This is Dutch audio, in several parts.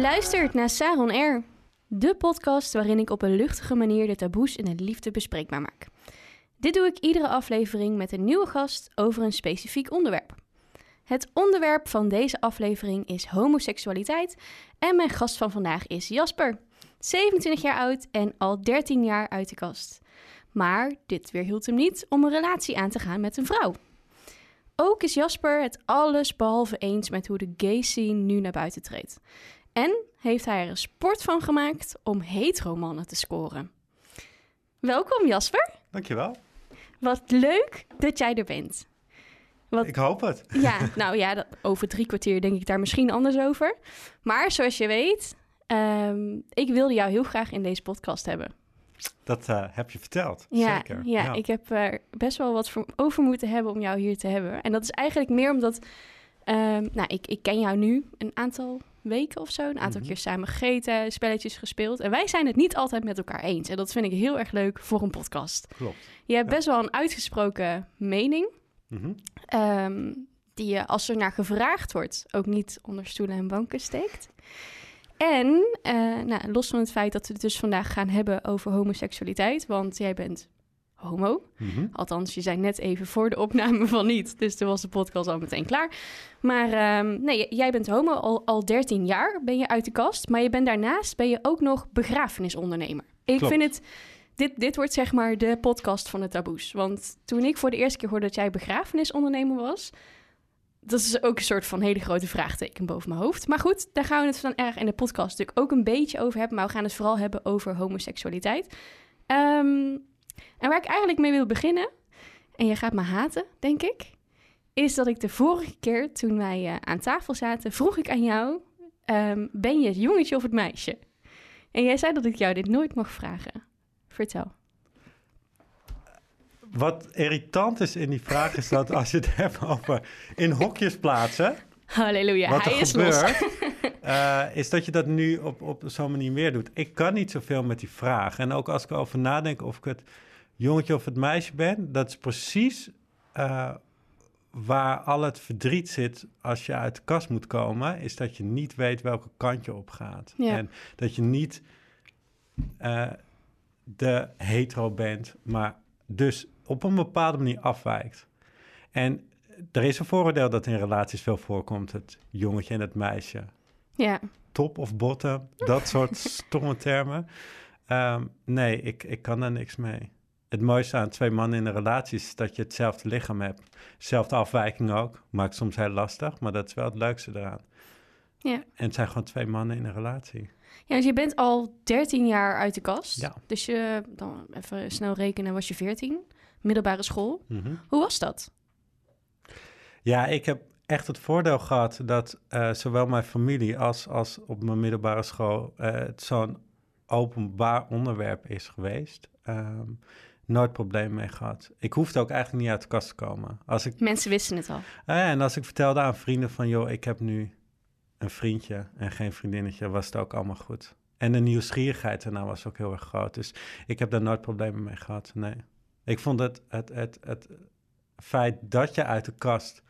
Je luistert naar Saron Air, de podcast waarin ik op een luchtige manier de taboes in de liefde bespreekbaar maak. Dit doe ik iedere aflevering met een nieuwe gast over een specifiek onderwerp. Het onderwerp van deze aflevering is homoseksualiteit en mijn gast van vandaag is Jasper, 27 jaar oud en al 13 jaar uit de kast. Maar dit weerhield hem niet om een relatie aan te gaan met een vrouw. Ook is Jasper het alles behalve eens met hoe de gay scene nu naar buiten treedt. En heeft hij er een sport van gemaakt om hetero-mannen te scoren. Welkom Jasper. Dankjewel. Wat leuk dat jij er bent. Wat, Ik hoop het. ja, nou ja, dat, over drie kwartier denk ik daar misschien anders over. Maar zoals je weet, ehm, ik wilde jou heel graag in deze podcast hebben. Dat eh, heb je verteld. Ja, Zeker. ja, ik heb er best wel wat voor over moeten hebben om jou hier te hebben. En dat is eigenlijk meer omdat, ehm, nou, ik, ik ken jou nu een aantal weken of zo, een aantal Mhm. keer samen gegeten, spelletjes gespeeld. En wij zijn het niet altijd met elkaar eens. En dat vind ik heel erg leuk voor een podcast. Klopt. Je hebt Ja. best wel een uitgesproken mening. Mhm. Ehm, die je, als er naar gevraagd wordt, ook niet onder stoelen en banken steekt. En eh, nou, los van het feit dat we het dus vandaag gaan hebben over homoseksualiteit, want jij bent homo. Mhm. Althans, je zei net even voor de opname van niet, dus toen was de podcast al meteen klaar. Maar ehm, nee, jij bent homo al, al 13 jaar, ben je uit de kast, maar je bent daarnaast ben je ook nog begrafenisondernemer. Ik Klopt. vind het dit, dit wordt zeg maar de podcast van de taboes. Want toen ik voor de eerste keer hoorde dat jij begrafenisondernemer was... dat is ook een soort van hele grote vraagteken boven mijn hoofd. Maar goed, daar gaan we het van erg in de podcast natuurlijk ook een beetje over hebben. Maar we gaan het vooral hebben over homoseksualiteit. Ehm, en waar ik eigenlijk mee wil beginnen... en je gaat me haten, denk ik... is dat ik de vorige keer toen wij eh, aan tafel zaten... vroeg ik aan jou... ehm, ben je het jongetje of het meisje? En jij zei dat ik jou dit nooit mag vragen. Vertel. Wat irritant is in die vraag is dat als je het hebt over in hokjes plaatsen, Halleluja, wat hij er is los. gebeurt, eh, is dat je dat nu op, op zo'n manier weer doet. Ik kan niet zoveel met die vraag. En ook als ik erover nadenk of ik het jongetje of het meisje ben, dat is precies eh, waar al het verdriet zit als je uit de kast moet komen, is dat je niet weet welke kant je op gaat. Ja. En dat je niet eh, de hetero bent, maar dus op een bepaalde manier afwijkt. En er is een vooroordeel dat in relaties veel voorkomt, het jongetje en het meisje. Ja, Top of bottom, dat soort stomme termen. Ehm, nee, ik, ik kan daar niks mee. Het mooiste aan twee mannen in een relatie is dat je hetzelfde lichaam hebt. Zelfde afwijking ook. Maakt soms heel lastig, maar dat is wel het leukste eraan. ja. En het zijn gewoon twee mannen in een relatie. ja, dus je bent al 13 jaar uit de kast. Ja. Dus je, dan even snel rekenen, was je 14. Middelbare school. Mhm. Hoe was dat? Ja, ik heb echt het voordeel gehad dat eh, zowel mijn familie als, als op mijn middelbare school eh, het zo'n openbaar onderwerp is geweest. Ehm, nooit probleem mee gehad. Ik hoefde ook eigenlijk niet uit de kast te komen. Als ik, Mensen wisten het al. Ah ja, en als ik vertelde aan vrienden van, joh, ik heb nu een vriendje en geen vriendinnetje, was het ook allemaal goed. En de nieuwsgierigheid daarna was ook heel erg groot. Dus ik heb daar nooit problemen mee gehad, nee. Ik vond het, het, het, het feit dat je uit de kast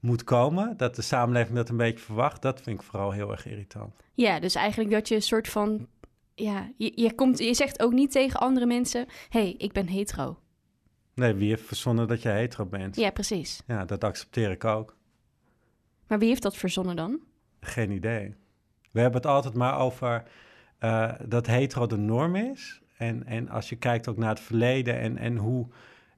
moet komen, dat de samenleving dat een beetje verwacht, dat vind ik vooral heel erg irritant. Ja, dus eigenlijk dat je een soort van... Ja, je, je, komt, je zegt ook niet tegen andere mensen... hey, ik ben hetero. Nee, wie heeft verzonnen dat je hetero bent? Ja, precies. Ja, dat accepteer ik ook. Maar wie heeft dat verzonnen dan? Geen idee. We hebben het altijd maar over eh, dat hetero de norm is. En, en als je kijkt ook naar het verleden en, en hoe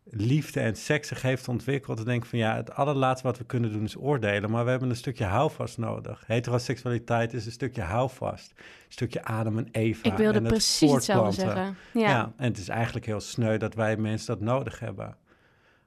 liefde en seks zich heeft ontwikkeld, dan denk van ja, het allerlaatste wat we kunnen doen is oordelen. Maar we hebben een stukje houvast nodig. Heteroseksualiteit is een stukje houvast. Een stukje Adam en Eva. ik wilde en precies hetzelfde zeggen. Ja. Ja. en het is eigenlijk heel sneu dat wij mensen dat nodig hebben.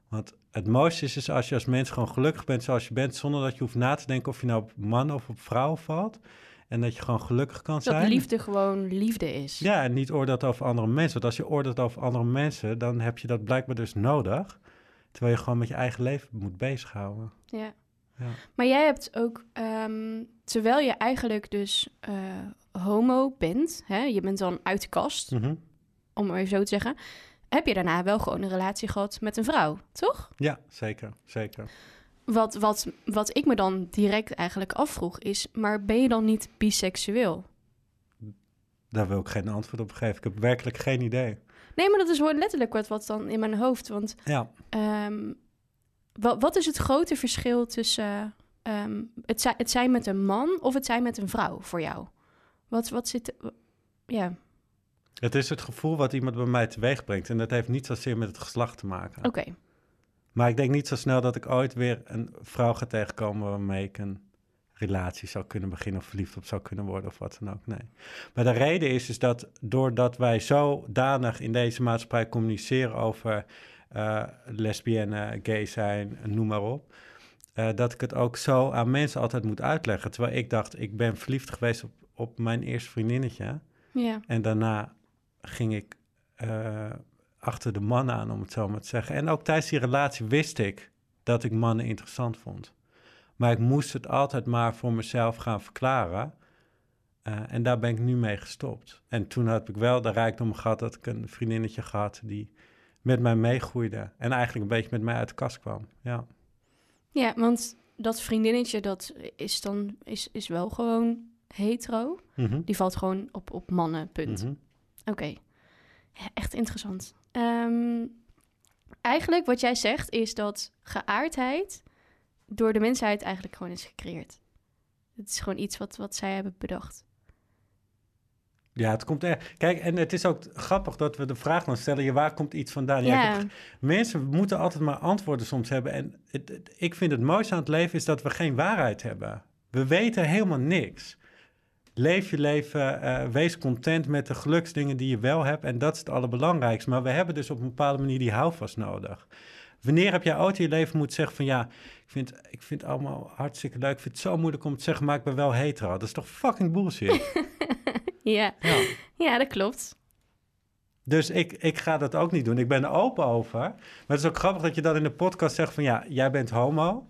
Want het mooiste is, is als je als mens gewoon gelukkig bent zoals je bent, zonder dat je hoeft na te denken of je nou op man of op vrouw valt. En dat je gewoon gelukkig kan zijn. Dat liefde gewoon liefde is. Ja, en niet oordeelt over andere mensen. Want als je oordeelt over andere mensen, dan heb je dat blijkbaar dus nodig. Terwijl je gewoon met je eigen leven moet bezighouden. Ja. Ja. Maar jij hebt ook, ehm, terwijl je eigenlijk dus eh, homo bent, hè, je bent dan uit de kast, Mhm. om maar even zo te zeggen, heb je daarna wel gewoon een relatie gehad met een vrouw, toch? Ja, zeker, zeker. Wat, wat, wat ik me dan direct eigenlijk afvroeg is, maar ben je dan niet biseksueel? Daar wil ik geen antwoord op geven. Ik heb werkelijk geen idee. Nee, maar dat is gewoon letterlijk wat, wat dan in mijn hoofd. Want Ja, ehm, wat, wat is het grote verschil tussen ehm, het, zijn, het zijn met een man of het zijn met een vrouw voor jou? Wat, wat zit... Ja, het is het gevoel wat iemand bij mij teweeg brengt. En dat heeft niet zozeer met het geslacht te maken. oké. Maar ik denk niet zo snel dat ik ooit weer een vrouw ga tegenkomen waarmee ik een relatie zou kunnen beginnen of verliefd op zou kunnen worden of wat dan ook. Nee. Maar de reden is, is dat doordat wij zodanig in deze maatschappij communiceren over eh lesbienne, gay zijn, noem maar op. eh, dat ik het ook zo aan mensen altijd moet uitleggen. Terwijl ik dacht, ik ben verliefd geweest op, op mijn eerste vriendinnetje. Ja, En daarna ging ik eh, achter de mannen aan, om het zo maar te zeggen. En ook tijdens die relatie wist ik dat ik mannen interessant vond. Maar ik moest het altijd maar voor mezelf gaan verklaren. Eh, en daar ben ik nu mee gestopt. En toen had ik wel de rijkdom gehad dat ik een vriendinnetje gehad die met mij meegroeide. En eigenlijk een beetje met mij uit de kast kwam. Ja. ja want dat vriendinnetje, dat is dan is, is wel gewoon hetero. Mhm. Die valt gewoon op, op mannen, punt. Mhm. Oké. Ja, echt interessant. Ehm, eigenlijk wat jij zegt is dat geaardheid door de mensheid eigenlijk gewoon is gecreëerd. Het is gewoon iets wat, wat zij hebben bedacht. Ja, het komt er. Kijk, en het is ook grappig dat we de vraag dan stellen: je, waar komt iets vandaan? Ja, ik Ja, heb Mensen moeten altijd maar antwoorden soms hebben. En het, het- ik vind het mooiste aan het leven is dat we geen waarheid hebben. We weten helemaal niks. Leef je leven, eh, wees content met de geluksdingen die je wel hebt. En dat is het allerbelangrijkste. Maar we hebben dus op een bepaalde manier die houvast nodig. Wanneer heb jij ooit in je leven moeten zeggen van ja, ik vind, ik vind het allemaal hartstikke leuk. Ik vind het zo moeilijk om te zeggen, maar ik ben wel hetero. Dat is toch fucking bullshit? ja. ja. ja, dat klopt. Dus ik, ik ga dat ook niet doen. Ik ben er open over. Maar het is ook grappig dat je dan in de podcast zegt van ja, jij bent homo.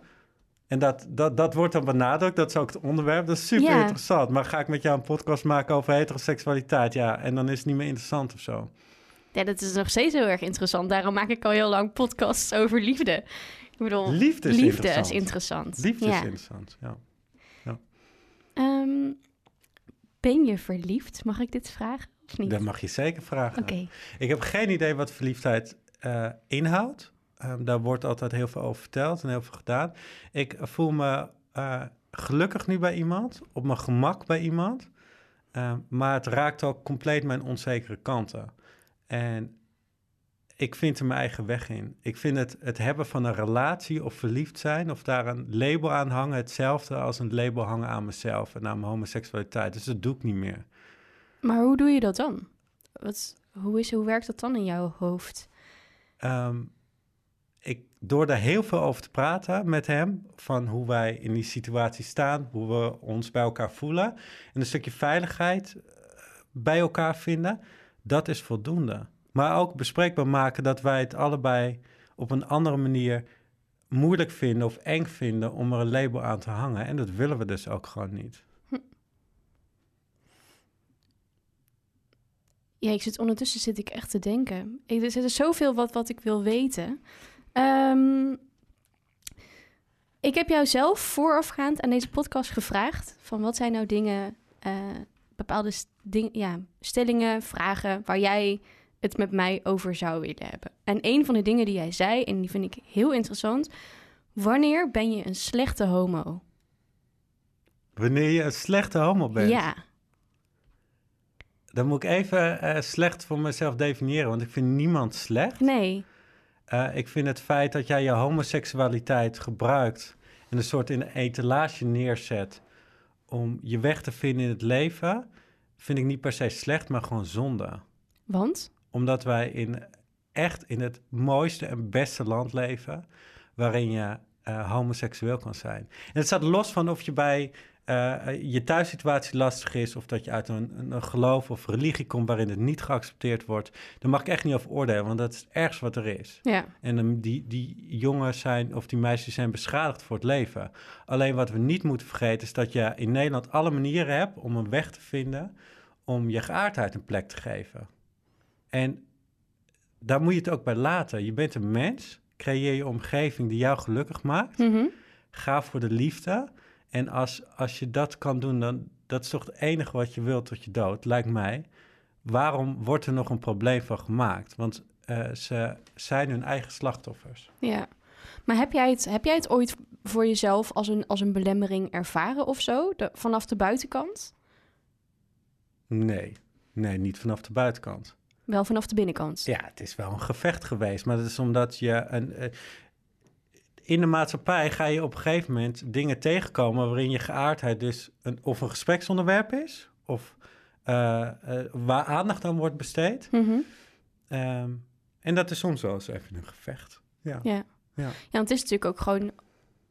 En dat, dat, dat wordt dan benadrukt. Dat is ook het onderwerp. Dat is super Ja. interessant. Maar ga ik met jou een podcast maken over heteroseksualiteit? Ja, en dan is het niet meer interessant of zo. Ja, dat is nog steeds heel erg interessant. Daarom maak ik al heel lang podcasts over liefde. Ik bedoel, Liefde is liefde interessant. is interessant. Liefde ja. is interessant, ja. Ehm, ben je verliefd? Mag ik dit vragen of niet? Dat mag je zeker vragen. Oké. Ik heb geen idee wat verliefdheid eh, inhoudt. Ehm, daar wordt altijd heel veel over verteld en heel veel gedaan. Ik voel me eh, gelukkig nu bij iemand, op mijn gemak bij iemand. Ehm, maar het raakt ook compleet mijn onzekere kanten. En ik vind er mijn eigen weg in. Ik vind het, het hebben van een relatie of verliefd zijn... of daar een label aan hangen... hetzelfde als een label hangen aan mezelf... en aan mijn homoseksualiteit. Dus dat doe ik niet meer. Maar hoe doe je dat dan? Wat, hoe, is, hoe werkt dat dan in jouw hoofd? Ehm, ik, door daar heel veel over te praten met hem, van hoe wij in die situatie staan, hoe we ons bij elkaar voelen en een stukje veiligheid eh, bij elkaar vinden, dat is voldoende. Maar ook bespreekbaar maken dat wij het allebei op een andere manier moeilijk vinden of eng vinden om er een label aan te hangen. En dat willen we dus ook gewoon niet. Ja, ik zit ondertussen zit ik echt te denken. Ik, er is zoveel wat, wat ik wil weten. Ehm, ik heb jou zelf voorafgaand aan deze podcast gevraagd... van wat zijn nou dingen, eh, bepaalde st- ding, ja, stellingen, vragen... waar jij het met mij over zou willen hebben. En een van de dingen die jij zei, en die vind ik heel interessant... wanneer ben je een slechte homo? Wanneer je een slechte homo bent. Ja, Dan moet ik even eh, slecht voor mezelf definiëren, want ik vind niemand slecht. nee. Eh, ik vind het feit dat jij je homoseksualiteit gebruikt en een soort in een etalage neerzet om je weg te vinden in het leven, vind ik niet per se slecht, maar gewoon zonde. Want? Omdat wij in, echt in het mooiste en beste land leven waarin je eh, homoseksueel kan zijn. En het staat los van of je bij eh, je thuissituatie lastig is... of dat je uit een, een geloof of religie komt waarin het niet geaccepteerd wordt. Daar mag ik echt niet over oordelen, want dat is het ergste wat er is. Ja, En um, die, die jongens zijn, of die meisjes zijn beschadigd voor het leven. Alleen wat we niet moeten vergeten is dat je in Nederland alle manieren hebt om een weg te vinden om je geaardheid een plek te geven. En daar moet je het ook bij laten. Je bent een mens, creëer je omgeving die jou gelukkig maakt. Mhm. ga voor de liefde. En als, als je dat kan doen, dan dat is toch het enige wat je wilt tot je dood, lijkt mij. Waarom wordt er nog een probleem van gemaakt? Want eh, ze zijn hun eigen slachtoffers. Ja. Maar heb jij het, heb jij het ooit voor jezelf als een, als een belemmering ervaren of zo? De, vanaf de buitenkant? Nee, nee, niet vanaf de buitenkant. Wel vanaf de binnenkant? Ja, het is wel een gevecht geweest. Maar dat is omdat je... Een, uh, in de maatschappij ga je op een gegeven moment dingen tegenkomen... waarin je geaardheid dus een, of een gespreksonderwerp is... of uh, uh, waar aandacht aan wordt besteed. Mm -hmm. um, en dat is soms wel eens even een gevecht. Ja. Ja. Ja. ja, want het is natuurlijk ook gewoon...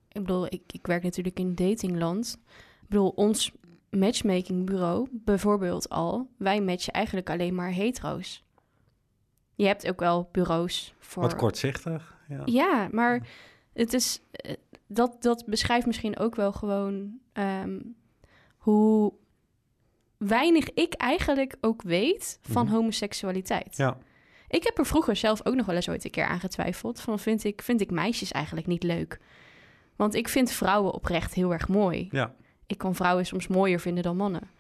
Ik bedoel, ik, ik werk natuurlijk in datingland. Ik bedoel, ons matchmakingbureau bijvoorbeeld al... wij matchen eigenlijk alleen maar hetero's. Je hebt ook wel bureaus voor... Wat kortzichtig. Ja, ja maar het is... Dat, dat beschrijft misschien ook wel gewoon... Um, hoe weinig ik eigenlijk ook weet van Mhm. homoseksualiteit. Ja. Ik heb er vroeger zelf ook nog wel eens ooit een keer aan getwijfeld. Van vind ik, vind ik meisjes eigenlijk niet leuk? Want ik vind vrouwen oprecht heel erg mooi. ja. Ik kan vrouwen soms mooier vinden dan mannen.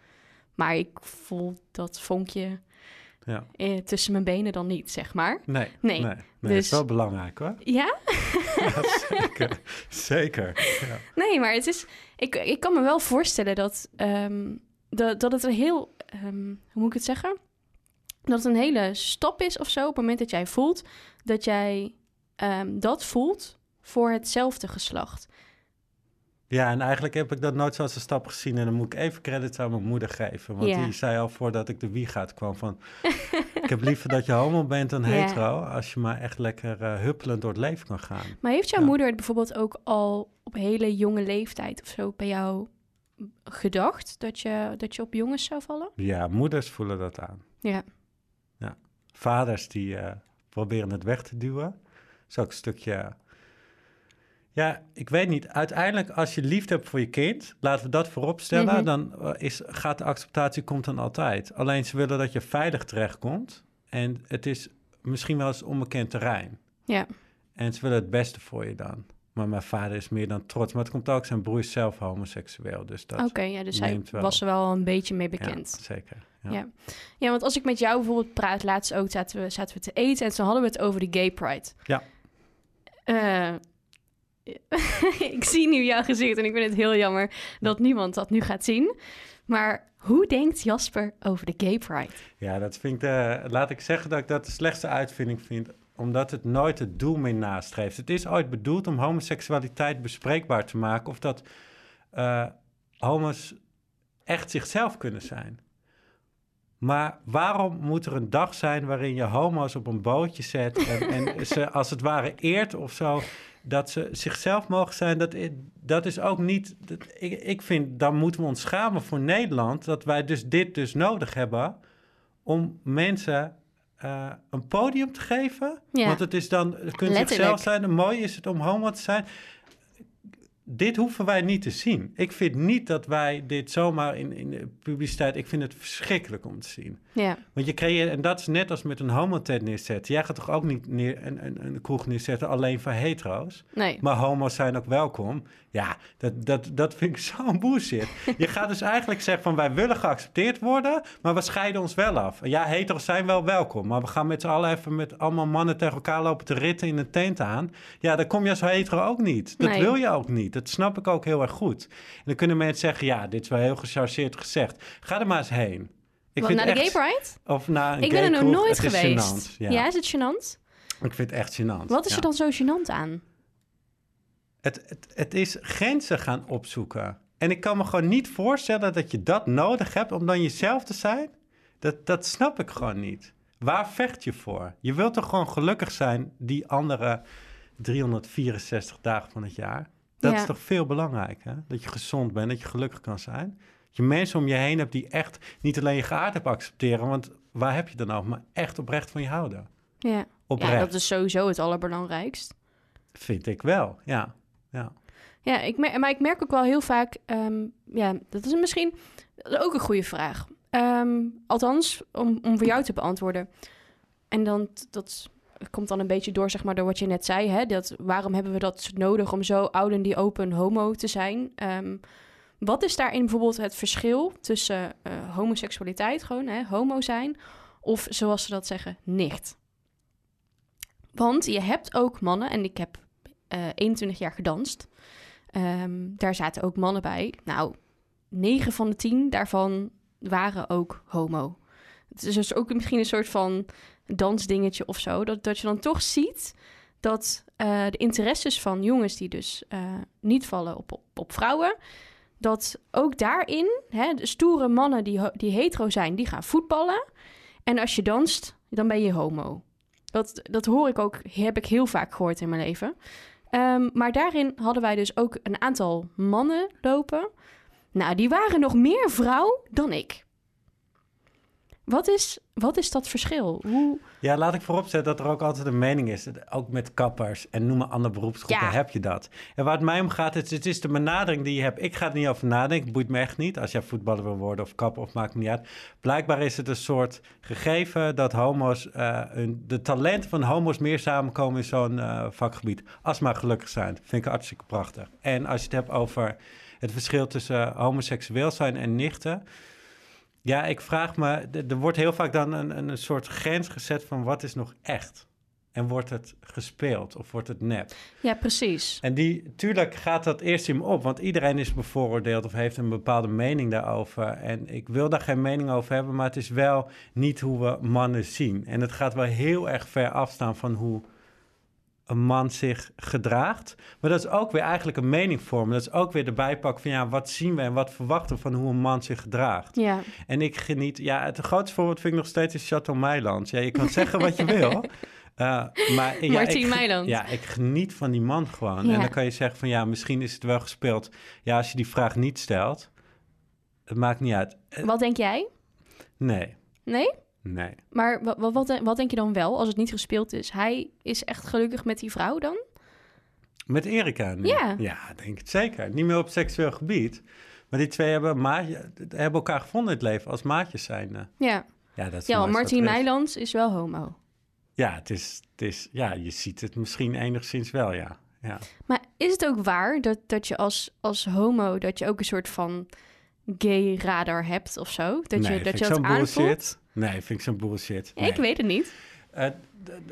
Maar ik voel dat vonkje Ja. eh, tussen mijn benen dan niet, zeg maar. Nee, Nee, nee, nee, dus- dat is wel belangrijk hoor. Ja? Ja, zeker. zeker. Ja. Nee, maar het is... Ik, ik kan me wel voorstellen dat, ehm, dat, dat het een heel... ehm, hoe moet ik het zeggen? Dat het een hele stap is of zo... op het moment dat jij voelt dat jij ehm, dat voelt voor hetzelfde geslacht. Ja, en eigenlijk heb ik dat nooit zo als een stap gezien. En dan moet ik even credits aan mijn moeder geven. Want Ja. die zei al voordat ik de wieg uit kwam van... ik heb liever dat je homo bent dan Ja. hetero... als je maar echt lekker eh, huppelend door het leven kan gaan. Maar heeft jouw Ja. moeder het bijvoorbeeld ook al op hele jonge leeftijd of zo bij jou gedacht dat je, dat je op jongens zou vallen? Ja, moeders voelen dat aan. Ja. vaders die eh, proberen het weg te duwen. Dat is ook een stukje. Ja, ik weet niet. Uiteindelijk, als je liefde hebt voor je kind, laten we dat voorop stellen, Mhm. dan eh, is, gaat de acceptatie komt dan altijd. Alleen ze willen dat je veilig terechtkomt. En het is misschien wel eens onbekend terrein. Ja. En ze willen het beste voor je dan. Maar mijn vader is meer dan trots. Maar het komt ook, zijn broer is zelf homoseksueel. Dus dat Oké, ja, dus hij wel. was er wel een beetje mee ja, bekend. zeker. Ja. Ja. Ja, want als ik met jou bijvoorbeeld praat, laatst ook zaten we, zaten we te eten en toen hadden we het over de gay pride. Ja. Eh, ik zie nu jouw gezicht en ik vind het heel jammer dat niemand dat nu gaat zien. Maar hoe denkt Jasper over de gay pride? Ja, dat vind ik de, laat ik zeggen dat ik dat de slechtste uitvinding vind, omdat het nooit het doel meer nastreeft. Het is ooit bedoeld om homoseksualiteit bespreekbaar te maken, of dat eh, homo's echt zichzelf kunnen zijn. Maar waarom moet er een dag zijn waarin je homo's op een bootje zet en, en ze als het ware eert of zo, dat ze zichzelf mogen zijn? Dat, dat is ook niet. Dat, ik, ik vind, dan moeten we ons schamen voor Nederland dat wij dus dit dus nodig hebben om mensen eh, een podium te geven. Ja. Want het is dan, het kunt zichzelf zijn. En mooi is het om homo te zijn. Dit hoeven wij niet te zien. Ik vind niet dat wij dit zomaar in, in de publiciteit... Ik vind het verschrikkelijk om te zien. Ja, Want je creëert, en dat is net als met een homotent neerzetten. Jij gaat toch ook niet neer, een, een, een kroeg neerzetten alleen voor hetero's? nee. Maar homo's zijn ook welkom. Ja, dat, dat, dat vind ik zo'n bullshit. Je gaat dus eigenlijk zeggen van wij willen geaccepteerd worden, maar we scheiden ons wel af. Ja, hetero's zijn wel welkom, maar we gaan met z'n allen even met allemaal mannen tegen elkaar lopen te ritten in een tent aan. Ja, dan kom je als hetero ook niet. Dat Nee. wil je ook niet. Dat snap ik ook heel erg goed. En dan kunnen mensen zeggen, ja, dit is wel heel gechargeerd gezegd. Ga er maar eens heen. Ik Wat, naar de echt- gay pride? Of naar een Ik ben er nog nooit is geweest. gênant, ja. ja. is het gênant? Ik vind het echt gênant. Wat is ja. er dan zo gênant aan? Het, het, het is grenzen gaan opzoeken. En ik kan me gewoon niet voorstellen dat je dat nodig hebt om dan jezelf te zijn. Dat, dat snap ik gewoon niet. Waar vecht je voor? Je wilt toch gewoon gelukkig zijn die andere 364 dagen van het jaar? Dat Ja. is toch veel belangrijker? Dat je gezond bent, dat je gelukkig kan zijn. Je mensen om je heen hebt die echt niet alleen je geaardheid accepteren, want waar heb je dan over, maar echt oprecht van je houden. Ja. Oprecht, ja, dat is sowieso het allerbelangrijkst. vind ik wel, ja. ja. Ja, ik mer- maar ik merk ook wel heel vaak... ehm, ja, dat is misschien ook een goede vraag. Ehm, althans, om, om voor jou te beantwoorden. En dan, t- dat komt dan een beetje door, zeg maar, door wat je net zei. Hè? Dat, waarom hebben we dat nodig om zo oud en die open homo te zijn? Ehm, wat is daarin bijvoorbeeld het verschil tussen eh, homoseksualiteit, gewoon hè, homo zijn, of zoals ze dat zeggen, nicht? Want je hebt ook mannen, en ik heb eh 21 jaar gedanst. Ehm, daar zaten ook mannen bij. Nou, 9 van de 10 daarvan waren ook homo. Het is dus ook misschien een soort van dansdingetje of zo. Dat, dat je dan toch ziet dat eh, de interesses van jongens die dus niet vallen op, op, op vrouwen... dat ook daarin, hè, de stoere mannen die, die hetero zijn, die gaan voetballen. En als je danst, dan ben je homo. Dat, dat hoor ik ook, heb ik heel vaak gehoord in mijn leven. Ehm, maar daarin hadden wij dus ook een aantal mannen lopen. Nou, die waren nog meer vrouw dan ik. Wat is, wat is dat verschil? Hoe, Ja, laat ik vooropzetten dat er ook altijd een mening is. Ook met kappers en noem maar andere beroepsgroepen Ja. heb je dat. En waar het mij om gaat, het, het is de benadering die je hebt. Ik ga er niet over nadenken, boeit me echt niet. Als jij voetballer wil worden of kapper of maakt me niet uit. Blijkbaar is het een soort gegeven dat homo's, eh, hun- de talenten van homo's meer samenkomen in zo'n eh, vakgebied. Als maar gelukkig zijn. Vind ik hartstikke prachtig. En als je het hebt over het verschil tussen homoseksueel zijn en nichten... Ja, ik vraag me, er wordt heel vaak dan een, een, een soort grens gezet van wat is nog echt? En wordt het gespeeld of wordt het nep? ja, precies. En die, tuurlijk gaat dat eerst in me op, want iedereen is bevooroordeeld of heeft een bepaalde mening daarover. En ik wil daar geen mening over hebben, maar het is wel niet hoe we mannen zien. En het gaat wel heel erg ver afstaan van hoe een man zich gedraagt. Maar dat is ook weer eigenlijk een mening vormen. Dat is ook weer de bijpak van ja, wat zien we en wat verwachten we van hoe een man zich gedraagt. Ja, En ik geniet, ja, het grootste voorbeeld vind ik nog steeds is Chateau Meiland. Ja, je kan zeggen wat je wil. eh, maar ja, Meiland. Ja, ik geniet van die man gewoon. Ja. En dan kan je zeggen van ja, misschien is het wel gespeeld. Ja, als je die vraag niet stelt, het maakt niet uit. Eh, wat denk jij? Nee, Nee? Nee. Maar wat, wat, wat, denk je dan wel als het niet gespeeld is? Hij is echt gelukkig met die vrouw dan? Met Erika nu? Ja. Ja, denk het zeker. Niet meer op seksueel gebied. Maar die twee hebben, maatje, hebben elkaar gevonden in het leven als maatjes zijn. Ja, Ja, dat is ja is. Meilands is wel homo. Ja, het is, het is, ja, je ziet het misschien enigszins wel, ja. ja. Maar is het ook waar dat, dat je als, als homo... dat je ook een soort van gay radar hebt of zo? Dat nee, je dat, je dat aanvoelt? Nee, vind ik zo'n bullshit. Ik weet het niet. Eh,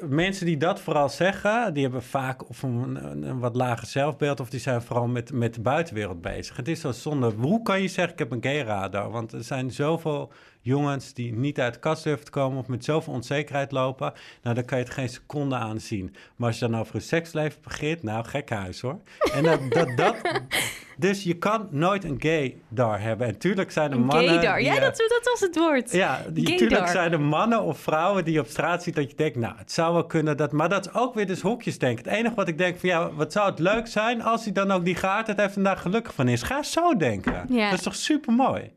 mensen die dat vooral zeggen, die hebben vaak of een, een, een wat lager zelfbeeld... of die zijn vooral met, met de buitenwereld bezig. Het is zo zonde. Hoe kan je zeggen, ik heb een gay radar? Want er zijn zoveel jongens die niet uit de kast durven te komen... of met zoveel onzekerheid lopen. Nou, dan kan je het geen seconde aan zien. Maar als je dan over een seksleven begint, nou, gek huis hoor. En dat, dat, dat, dus je kan nooit een gay-dar hebben. En tuurlijk zijn er Een mannen... gaydar. die, Ja, eh, dat, dat was het woord. ja, Gaydar. tuurlijk zijn er mannen of vrouwen die je op straat ziet dat je denkt, nou, het zou wel kunnen dat, maar dat is ook weer dus hokjes denken. Het enige wat ik denk van, ja, wat zou het leuk zijn als hij dan ook die geaardheid heeft en daar gelukkig van is. Ga zo denken. Ja. Dat is toch super mooi.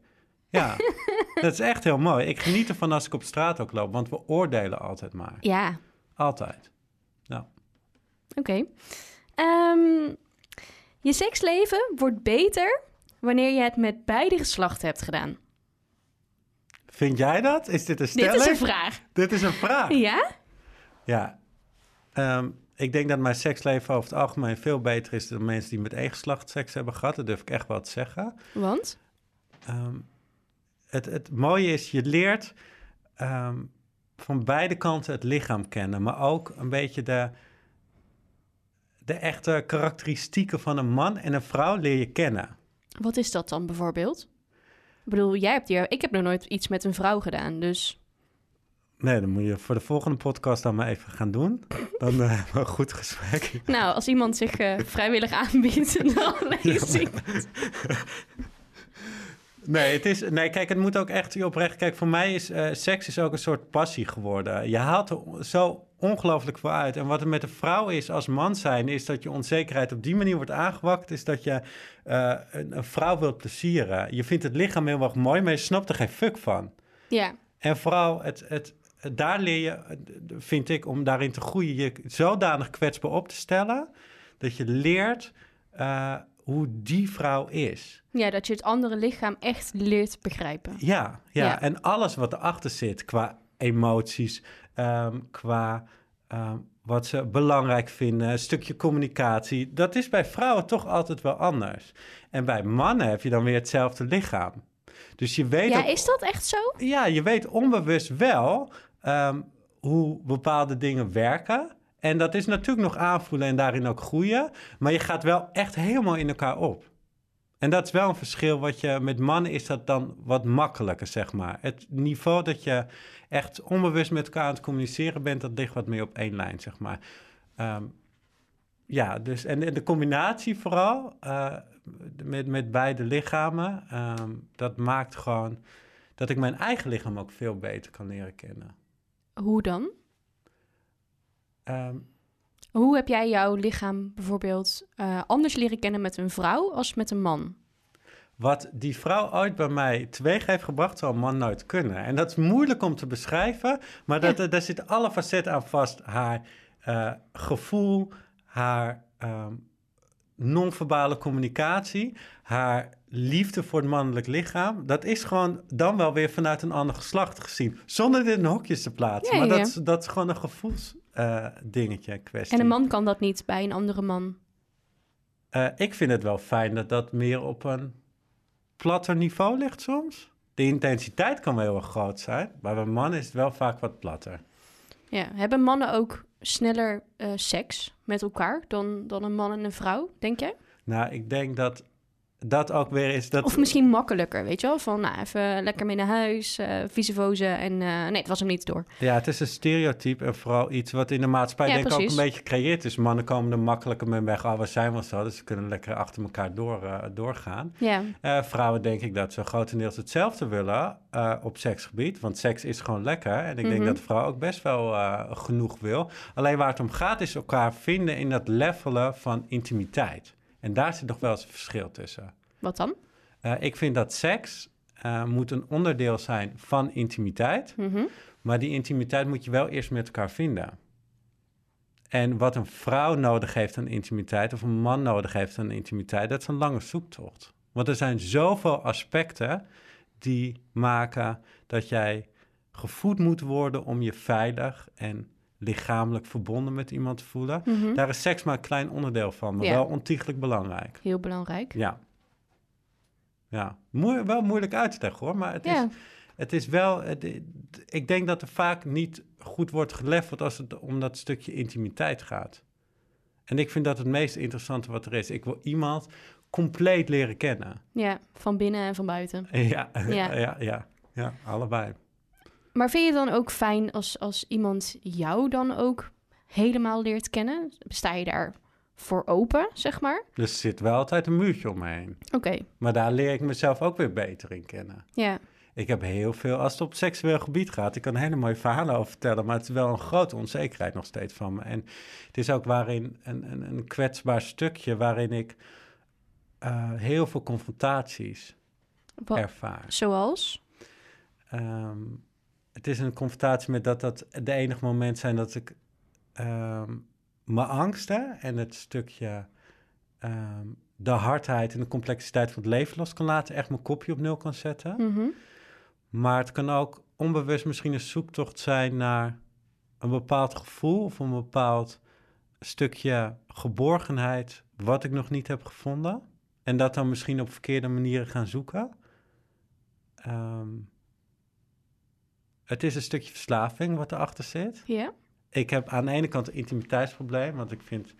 Ja, dat is echt heel mooi. Ik geniet ervan als ik op straat ook loop, want we oordelen altijd maar. Ja, Altijd. Nou, oké. Ehm, je seksleven wordt beter wanneer je het met beide geslachten hebt gedaan. vind jij dat? Is dit een Dit stelling? is een vraag. Dit is een vraag. Ja? Ja. Ehm, ik denk dat mijn seksleven over het algemeen veel beter is dan mensen die met één geslacht seks hebben gehad. Dat durf ik echt wel te zeggen. Want? Ehm, het, het mooie is, je leert ehm, van beide kanten het lichaam kennen, maar ook een beetje de, de echte karakteristieken van een man en een vrouw leer je kennen. Wat is dat dan bijvoorbeeld? Ik bedoel, jij hebt hier... Ik heb nog nooit iets met een vrouw gedaan, dus... Nee, dan moet je voor de volgende podcast dan maar even gaan doen. Dan eh, hebben we een goed gesprek. Nou, als iemand zich eh, vrijwillig aanbiedt, dan lees ik. Nee, het is, nee, kijk, het moet ook echt oprecht. Kijk, voor mij is eh, seks is ook een soort passie geworden. Je haalt er zo ongelooflijk voor uit. En wat er met een vrouw is als man zijn, is dat je onzekerheid op die manier wordt aangewakt. Is dat je eh, een, een vrouw wilt plezieren. Je vindt het lichaam heel erg mooi, maar je snapt er geen fuck van. Ja, En vooral, het, het, het- daar leer je, vind ik, om daarin te groeien, je zodanig kwetsbaar op te stellen. Dat je leert eh, hoe die vrouw is. ja, dat je het andere lichaam echt leert begrijpen. Ja, ja, Ja. en alles wat erachter zit qua emoties, ehm, qua ehm, wat ze belangrijk vinden, een stukje communicatie. Dat is bij vrouwen toch altijd wel anders. En bij mannen heb je dan weer hetzelfde lichaam. Dus je weet. Ja, ook- is dat echt zo? ja, je weet onbewust wel ehm, hoe bepaalde dingen werken. En dat is natuurlijk nog aanvoelen en daarin ook groeien. Maar je gaat wel echt helemaal in elkaar op. En dat is wel een verschil wat je met mannen is dat dan wat makkelijker, zeg maar. Het niveau dat je echt onbewust met elkaar aan het communiceren bent, dat ligt wat meer op één lijn, zeg maar. Ehm, ja, dus en, de combinatie vooral eh, met, met beide lichamen, ehm, dat maakt gewoon dat ik mijn eigen lichaam ook veel beter kan leren kennen. Hoe dan? Ehm, Hoe heb jij jouw lichaam bijvoorbeeld eh, anders leren kennen met een vrouw als met een man? wat die vrouw ooit bij mij teweeg heeft gebracht, zal een man nooit kunnen. En dat is moeilijk om te beschrijven, maar dat, Ja. daar zitten alle facetten aan vast. Haar eh, gevoel, haar ehm, non-verbale communicatie, haar liefde voor het mannelijk lichaam. Dat is gewoon dan wel weer vanuit een ander geslacht gezien, zonder dit in hokjes te plaatsen. Ja, maar ja, dat, is- dat is gewoon een gevoelsdingetje, kwestie. En een man kan dat niet bij een andere man. Eh, ik vind het wel fijn dat dat meer op een platter niveau ligt soms. De intensiteit kan wel heel erg groot zijn, maar bij mannen is het wel vaak wat platter. Ja. Hebben mannen ook sneller eh, seks met elkaar dan, dan een man en een vrouw, denk jij? Nou, ik denk dat dat ook weer is dat... Of misschien makkelijker, weet je wel? Van, nou, even lekker mee naar huis, eh vizevozen en... eh, nee, het was hem niet door. Ja, het is een stereotype en vooral iets wat in de maatschappij Ja, denk ik ook een beetje gecreëerd is. Mannen komen er makkelijker mee weg. Oh, we zijn wel zo, dus ze kunnen lekker achter elkaar door, eh, doorgaan. Ja, vrouwen denk ik dat ze grotendeels hetzelfde willen op seksgebied. Want seks is gewoon lekker. En ik denk Mhm. dat de vrouw ook best wel genoeg wil. Alleen waar het om gaat is elkaar vinden in dat levelen van intimiteit. En daar zit nog wel eens een verschil tussen. wat dan? Eh, ik vind dat seks eh, moet een onderdeel zijn van intimiteit. Mhm. Maar die intimiteit moet je wel eerst met elkaar vinden. En wat een vrouw nodig heeft aan intimiteit, of een man nodig heeft aan intimiteit, dat is een lange zoektocht. Want er zijn zoveel aspecten die maken dat jij gevoed moet worden om je veilig en lichamelijk verbonden met iemand te voelen. Mhm. Daar is seks maar een klein onderdeel van, maar Ja. wel ontiegelijk belangrijk. Heel belangrijk. Ja. Ja, Moe- wel moeilijk uit te leggen hoor, maar het is Ja, het is wel, het- ik denk dat er vaak niet goed wordt geleverd als het om dat stukje intimiteit gaat. En ik vind dat het meest interessante wat er is. Ik wil iemand compleet leren kennen. ja, van binnen en van buiten. Ja, ja, ja, ja, allebei. Maar vind je het dan ook fijn als, als iemand jou dan ook helemaal leert kennen? Sta je daar voor open, zeg maar? Er zit wel altijd een muurtje om me heen. Oké, Maar daar leer ik mezelf ook weer beter in kennen. ja. Ik heb heel veel, als het op seksueel gebied gaat, ik kan hele mooie verhalen over vertellen, maar het is wel een grote onzekerheid nog steeds van me. En het is ook waarin een, een, een kwetsbaar stukje waarin ik eh, heel veel confrontaties ervaar. Zoals? Ehm, het is een confrontatie met dat dat de enige moment zijn dat ik ehm, mijn angsten en het stukje ehm, de hardheid en de complexiteit van het leven los kan laten, echt mijn kopje op nul kan zetten. Mhm. Maar het kan ook onbewust misschien een zoektocht zijn naar een bepaald gevoel of een bepaald stukje geborgenheid wat ik nog niet heb gevonden. En dat dan misschien op verkeerde manieren gaan zoeken. Ehm, het is een stukje verslaving wat erachter zit. Ja? Ik heb aan de ene kant een intimiteitsprobleem, want ik vind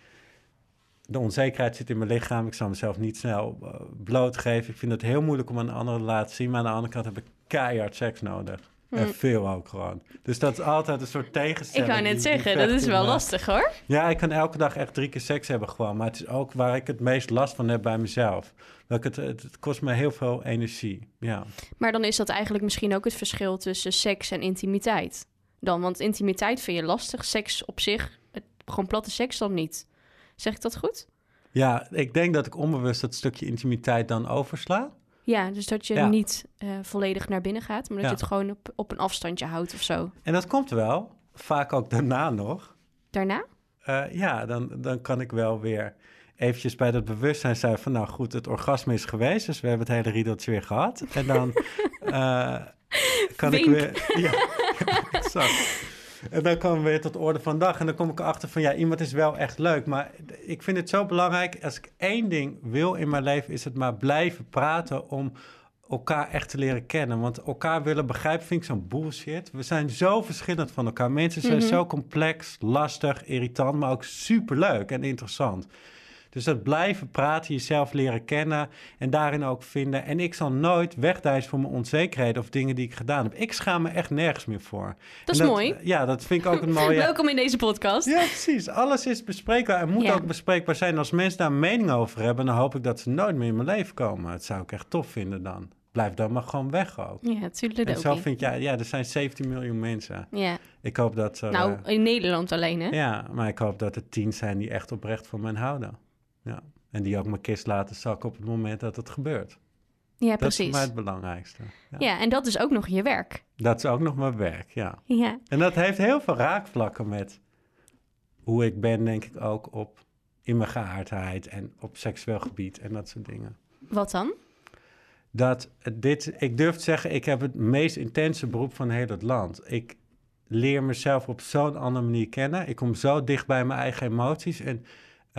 de onzekerheid zit in mijn lichaam. Ik zal mezelf niet snel eh, blootgeven. Ik vind het heel moeilijk om aan een andere te laten zien. Maar aan de andere kant heb ik keihard seks nodig. En Hm. veel ook gewoon. Dus dat is altijd een soort Ik tegenstelling. wou net die- die zeggen, dat is wel me. lastig hoor. Ja, ik kan elke dag echt drie keer seks hebben gewoon. Maar het is ook waar ik het meest last van heb bij mezelf. Dat ik het, het, het kost me heel veel energie. Ja. Maar dan is dat eigenlijk misschien ook het verschil tussen seks en intimiteit. Dan, want intimiteit vind je lastig, seks op zich, het, gewoon platte seks dan niet. Zeg ik dat goed? ja, ik denk dat ik onbewust dat stukje intimiteit dan oversla. Ja, dus dat je Ja. niet eh, volledig naar binnen gaat, maar dat Ja. je het gewoon op, op een afstandje houdt of zo. En dat komt wel. Vaak ook daarna nog. Daarna? Eh, ja, dan, dan kan ik wel weer eventjes bij dat bewustzijn zijn van... nou goed, het orgasme is geweest, dus we hebben het hele riedeltje weer gehad. En dan eh, kan ik weer... Ja, exact. En dan komen we weer tot orde van de dag. En dan kom ik erachter van, ja, iemand is wel echt leuk. Maar ik vind het zo belangrijk, als ik één ding wil in mijn leven... is het maar blijven praten om elkaar echt te leren kennen. Want elkaar willen begrijpen vind ik zo'n bullshit. We zijn zo verschillend van elkaar. Mensen zijn Mhm. zo complex, lastig, irritant... maar ook superleuk en interessant. Dus dat blijven praten, jezelf leren kennen en daarin ook vinden. En ik zal nooit wegdijzen voor mijn onzekerheden of dingen die ik gedaan heb. Ik schaam me echt nergens meer voor. Dat is mooi. Ja, dat vind ik ook een mooie... Welkom in deze podcast. Ja, precies. Alles is bespreekbaar en moet Ja. ook bespreekbaar zijn. Als mensen daar een mening over hebben, dan hoop ik dat ze nooit meer in mijn leven komen. Dat zou ik echt tof vinden dan. Blijf dan maar gewoon weg ook. Ja, tuurlijk En zo vind jij, ja, er zijn 17 miljoen mensen. Ja, Ik hoop dat er... nou, in Nederland alleen, hè? ja, maar ik hoop dat er tien zijn die echt oprecht van mij houden. Ja. En die ook mijn kist laten zakken op het moment dat het gebeurt. Ja, Dat is precies. voor mij het belangrijkste. Ja. Ja, en dat is ook nog je werk. Dat is ook nog mijn werk, ja. Ja, En dat heeft heel veel raakvlakken met hoe ik ben, denk ik ook op in mijn geaardheid en op seksueel gebied en dat soort dingen. wat dan? Dat dit, ik durf te zeggen, ik heb het meest intense beroep van heel het land. Ik leer mezelf op zo'n andere manier kennen. Ik kom zo dicht bij mijn eigen emoties. En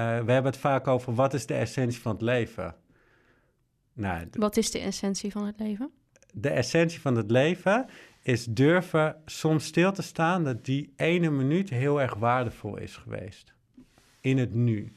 we hebben het vaak over wat is de essentie van het leven. Nou, Wat is de essentie van het leven? de essentie van het leven is durven soms stil te staan dat die ene minuut heel erg waardevol is geweest. In het nu.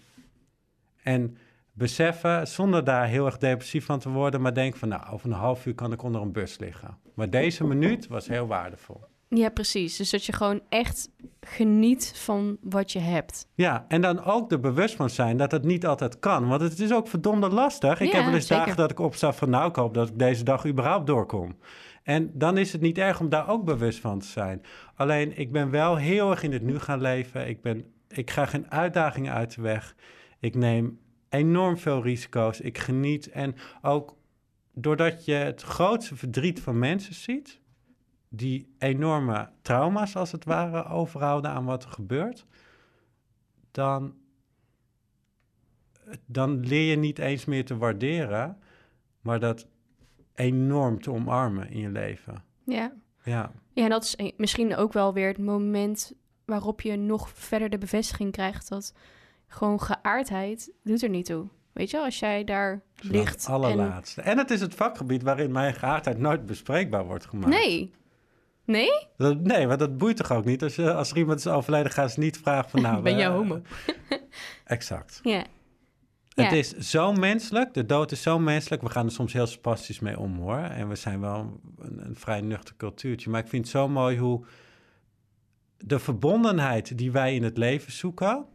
En beseffen, zonder daar heel erg depressief van te worden, maar denk van nou, over een half uur kan ik onder een bus liggen. Maar deze minuut was heel waardevol. Ja, precies. Dus dat je gewoon echt geniet van wat je hebt. Ja, en dan ook er bewust van zijn dat het niet altijd kan. Want het is ook verdomde lastig. Ik Ja, heb wel eens zeker. dagen dat ik opsta van nou, ik hoop dat ik deze dag überhaupt doorkom. En dan is het niet erg om daar ook bewust van te zijn. Alleen, ik ben wel heel erg in het nu gaan leven. Ik, ben, ik ga geen uitdagingen uit de weg. Ik neem enorm veel risico's. Ik geniet. En ook doordat je het grootste verdriet van mensen ziet... die enorme trauma's als het ware overhouden aan wat er gebeurt... dan, dan leer je niet eens meer te waarderen... maar dat enorm te omarmen in je leven. Ja. Ja, Ja, en dat is misschien ook wel weer het moment waarop je nog verder de bevestiging krijgt dat gewoon geaardheid doet er niet toe. Weet je, als jij daar ligt. het allerlaatste. En... het is het vakgebied waarin mijn geaardheid nooit bespreekbaar wordt En... gemaakt. Nee. Nee? Dat, nee, want dat boeit toch ook niet? Als, je, als er iemand is overleden, gaan ze niet vragen van... Nou, ben je eh, homo? Exact. Ja. Het Ja. is zo menselijk, de dood is zo menselijk. We gaan er soms heel spastisch mee om, hoor. En we zijn wel een, een vrij nuchter cultuurtje. Maar ik vind het zo mooi hoe de verbondenheid die wij in het leven zoeken...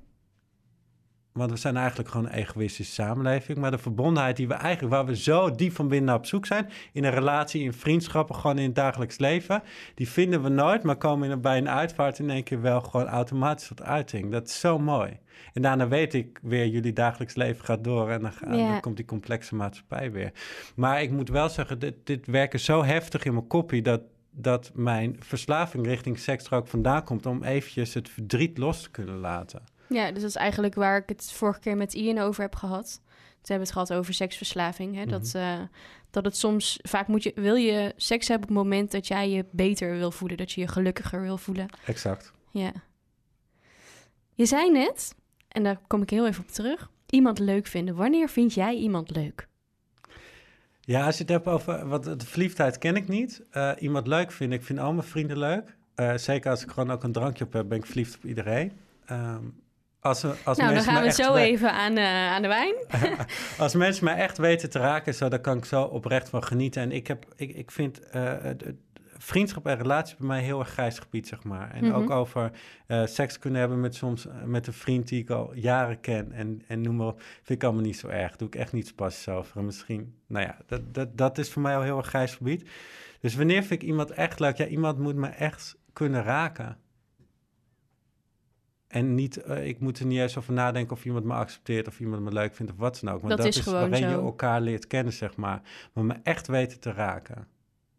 Want we zijn eigenlijk gewoon een egoïstische samenleving. Maar de verbondenheid die we eigenlijk, waar we zo diep van binnen op zoek zijn, in een relatie, in vriendschappen, gewoon in het dagelijks leven, die vinden we nooit, maar komen in, bij een uitvaart in één keer wel gewoon automatisch tot uiting. Dat is zo mooi. En daarna weet ik weer, jullie dagelijks leven gaat door en dan, ga- Ja. dan komt die complexe maatschappij weer. Maar ik moet wel zeggen, dit, dit werken zo heftig in mijn koppie dat, dat mijn verslaving richting seks er ook vandaan komt om eventjes het verdriet los te kunnen laten. Ja, dus dat is eigenlijk waar ik het vorige keer met Ian over heb gehad. We hebben het gehad over seksverslaving. Hè? dat, Mhm. eh, dat het soms, vaak moet je, wil je seks hebben op het moment dat jij je beter wil voelen. Dat je je gelukkiger wil voelen. Exact. Ja. Je zei net, en daar kom ik heel even op terug, iemand leuk vinden. Wanneer vind jij iemand leuk? Ja, als je het hebt over... Want de verliefdheid ken ik niet. Eh, iemand leuk vinden, ik vind al mijn vrienden leuk. Eh, zeker als ik gewoon ook een drankje op heb, ben ik verliefd op iedereen. Ehm, als, als nou, dan gaan we zo even aan, eh, aan de wijn. Als mensen mij echt weten te raken, zo, daar kan ik zo oprecht van genieten. En ik, heb, ik, ik vind het- vriendschap en relatie bij mij heel erg grijs gebied, zeg maar. En Mhm. ook over eh, seks kunnen hebben met soms met een vriend die ik al jaren ken. En, en noem maar op, vind ik allemaal niet zo erg. Doe ik echt niet spastisch over. En misschien, nou ja, dat, dat, dat is voor mij al heel erg grijs gebied. Dus wanneer vind ik iemand echt leuk? Ja, iemand moet me echt kunnen raken. En niet, eh, ik moet er niet eens over nadenken of iemand me accepteert of iemand me leuk vindt of wat dan ook. Want Dat dat, is is, gewoon waarin je elkaar leert kennen, zeg maar. Maar me echt weten te raken.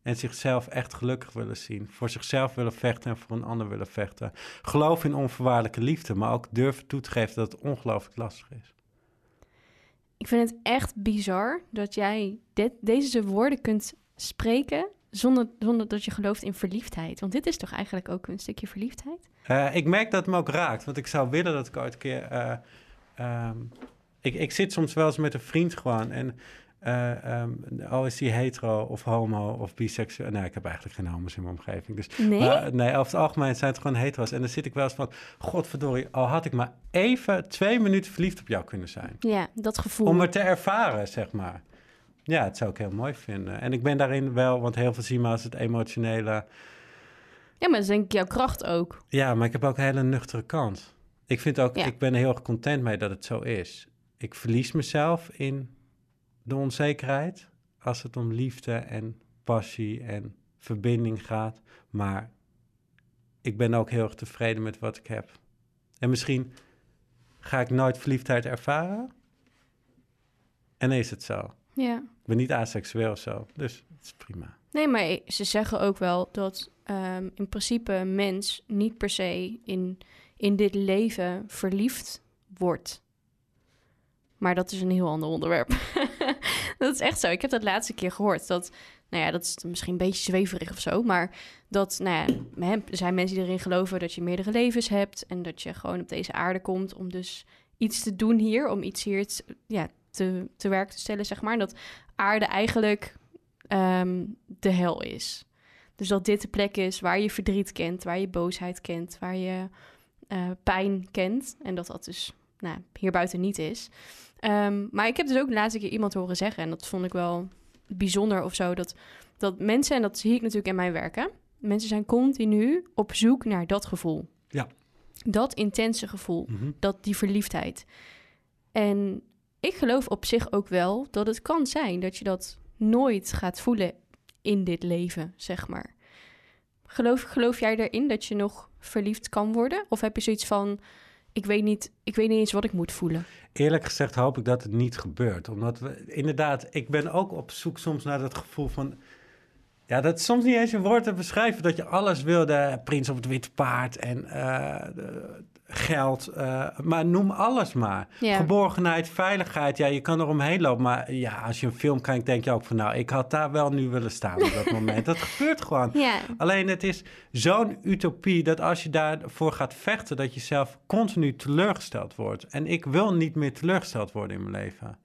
En zichzelf echt gelukkig willen zien. Voor zichzelf willen vechten en voor een ander willen vechten. Geloof in onvoorwaardelijke liefde, maar ook durven toe te geven dat het ongelooflijk lastig is. Ik vind het echt bizar dat jij dit, deze woorden kunt spreken zonder, zonder dat je gelooft in verliefdheid? Want dit is toch eigenlijk ook een stukje verliefdheid? Eh, ik merk dat het me ook raakt, want ik zou willen dat ik ooit een keer... eh, ehm, ik, ik zit soms wel eens met een vriend gewoon en... eh, ehm, al is die hetero of homo of biseksueel... Nee, ik heb eigenlijk geen homo's in mijn omgeving. Dus, Nee? maar, nee, over het algemeen zijn het gewoon hetero's. En dan zit ik wel eens van... Godverdorie, al had ik maar even twee minuten verliefd op jou kunnen zijn. ja, dat gevoel. Om het te ervaren, zeg maar. Ja, dat zou ik heel mooi vinden. En ik ben daarin wel, want heel veel zien me als het emotionele... Ja, maar dat is denk ik jouw kracht ook. Ja, maar ik heb ook een hele nuchtere kant. Ik vind ook, Ja. ik ben er heel erg content mee dat het zo is. Ik verlies mezelf in de onzekerheid als het om liefde en passie en verbinding gaat. Maar ik ben ook heel erg tevreden met wat ik heb. En misschien ga ik nooit verliefdheid ervaren. En is het zo. Ja. Ben niet aseksueel of zo, dus het is prima. Nee, maar ze zeggen ook wel dat ehm, in principe mens niet per se in, in dit leven verliefd wordt. Maar dat is een heel ander onderwerp. dat is echt zo. Ik heb dat laatste keer gehoord. Dat, nou ja, dat is misschien een beetje zweverig of zo. Maar dat, nou ja, er zijn mensen die erin geloven dat je meerdere levens hebt. En dat je gewoon op deze aarde komt om dus iets te doen hier. Om iets hier te, ja, te, te werk te stellen, zeg maar. En dat aarde eigenlijk ehm, de hel is. Dus dat dit de plek is waar je verdriet kent, waar je boosheid kent, waar je eh, pijn kent. En dat dat dus nou, hier buiten niet is. Ehm, maar ik heb dus ook de laatste keer iemand horen zeggen, en dat vond ik wel bijzonder of zo, dat, dat mensen, en dat zie ik natuurlijk in mijn werk, hè, mensen zijn continu op zoek naar dat gevoel. Ja. Dat intense gevoel Mhm. dat die verliefdheid. En ik geloof op zich ook wel dat het kan zijn dat je dat nooit gaat voelen in dit leven, zeg maar. Geloof, geloof jij erin dat je nog verliefd kan worden? Of heb je zoiets van, ik weet niet, ik weet niet eens wat ik moet voelen? Eerlijk gezegd hoop ik dat het niet gebeurt. Omdat we inderdaad, ik ben ook op zoek soms naar dat gevoel van. Ja, dat is soms niet eens een woord te beschrijven. Dat je alles wilde, prins op het witte paard en eh, geld. eh, maar noem alles maar. Ja. Geborgenheid, veiligheid. Ja, je kan er omheen lopen. Maar ja, als je een film kijkt, denk je ook van... nou, ik had daar wel nu willen staan op dat moment. Dat gebeurt gewoon. Ja, Alleen het is zo'n utopie dat als je daarvoor gaat vechten, dat je zelf continu teleurgesteld wordt. En ik wil niet meer teleurgesteld worden in mijn leven.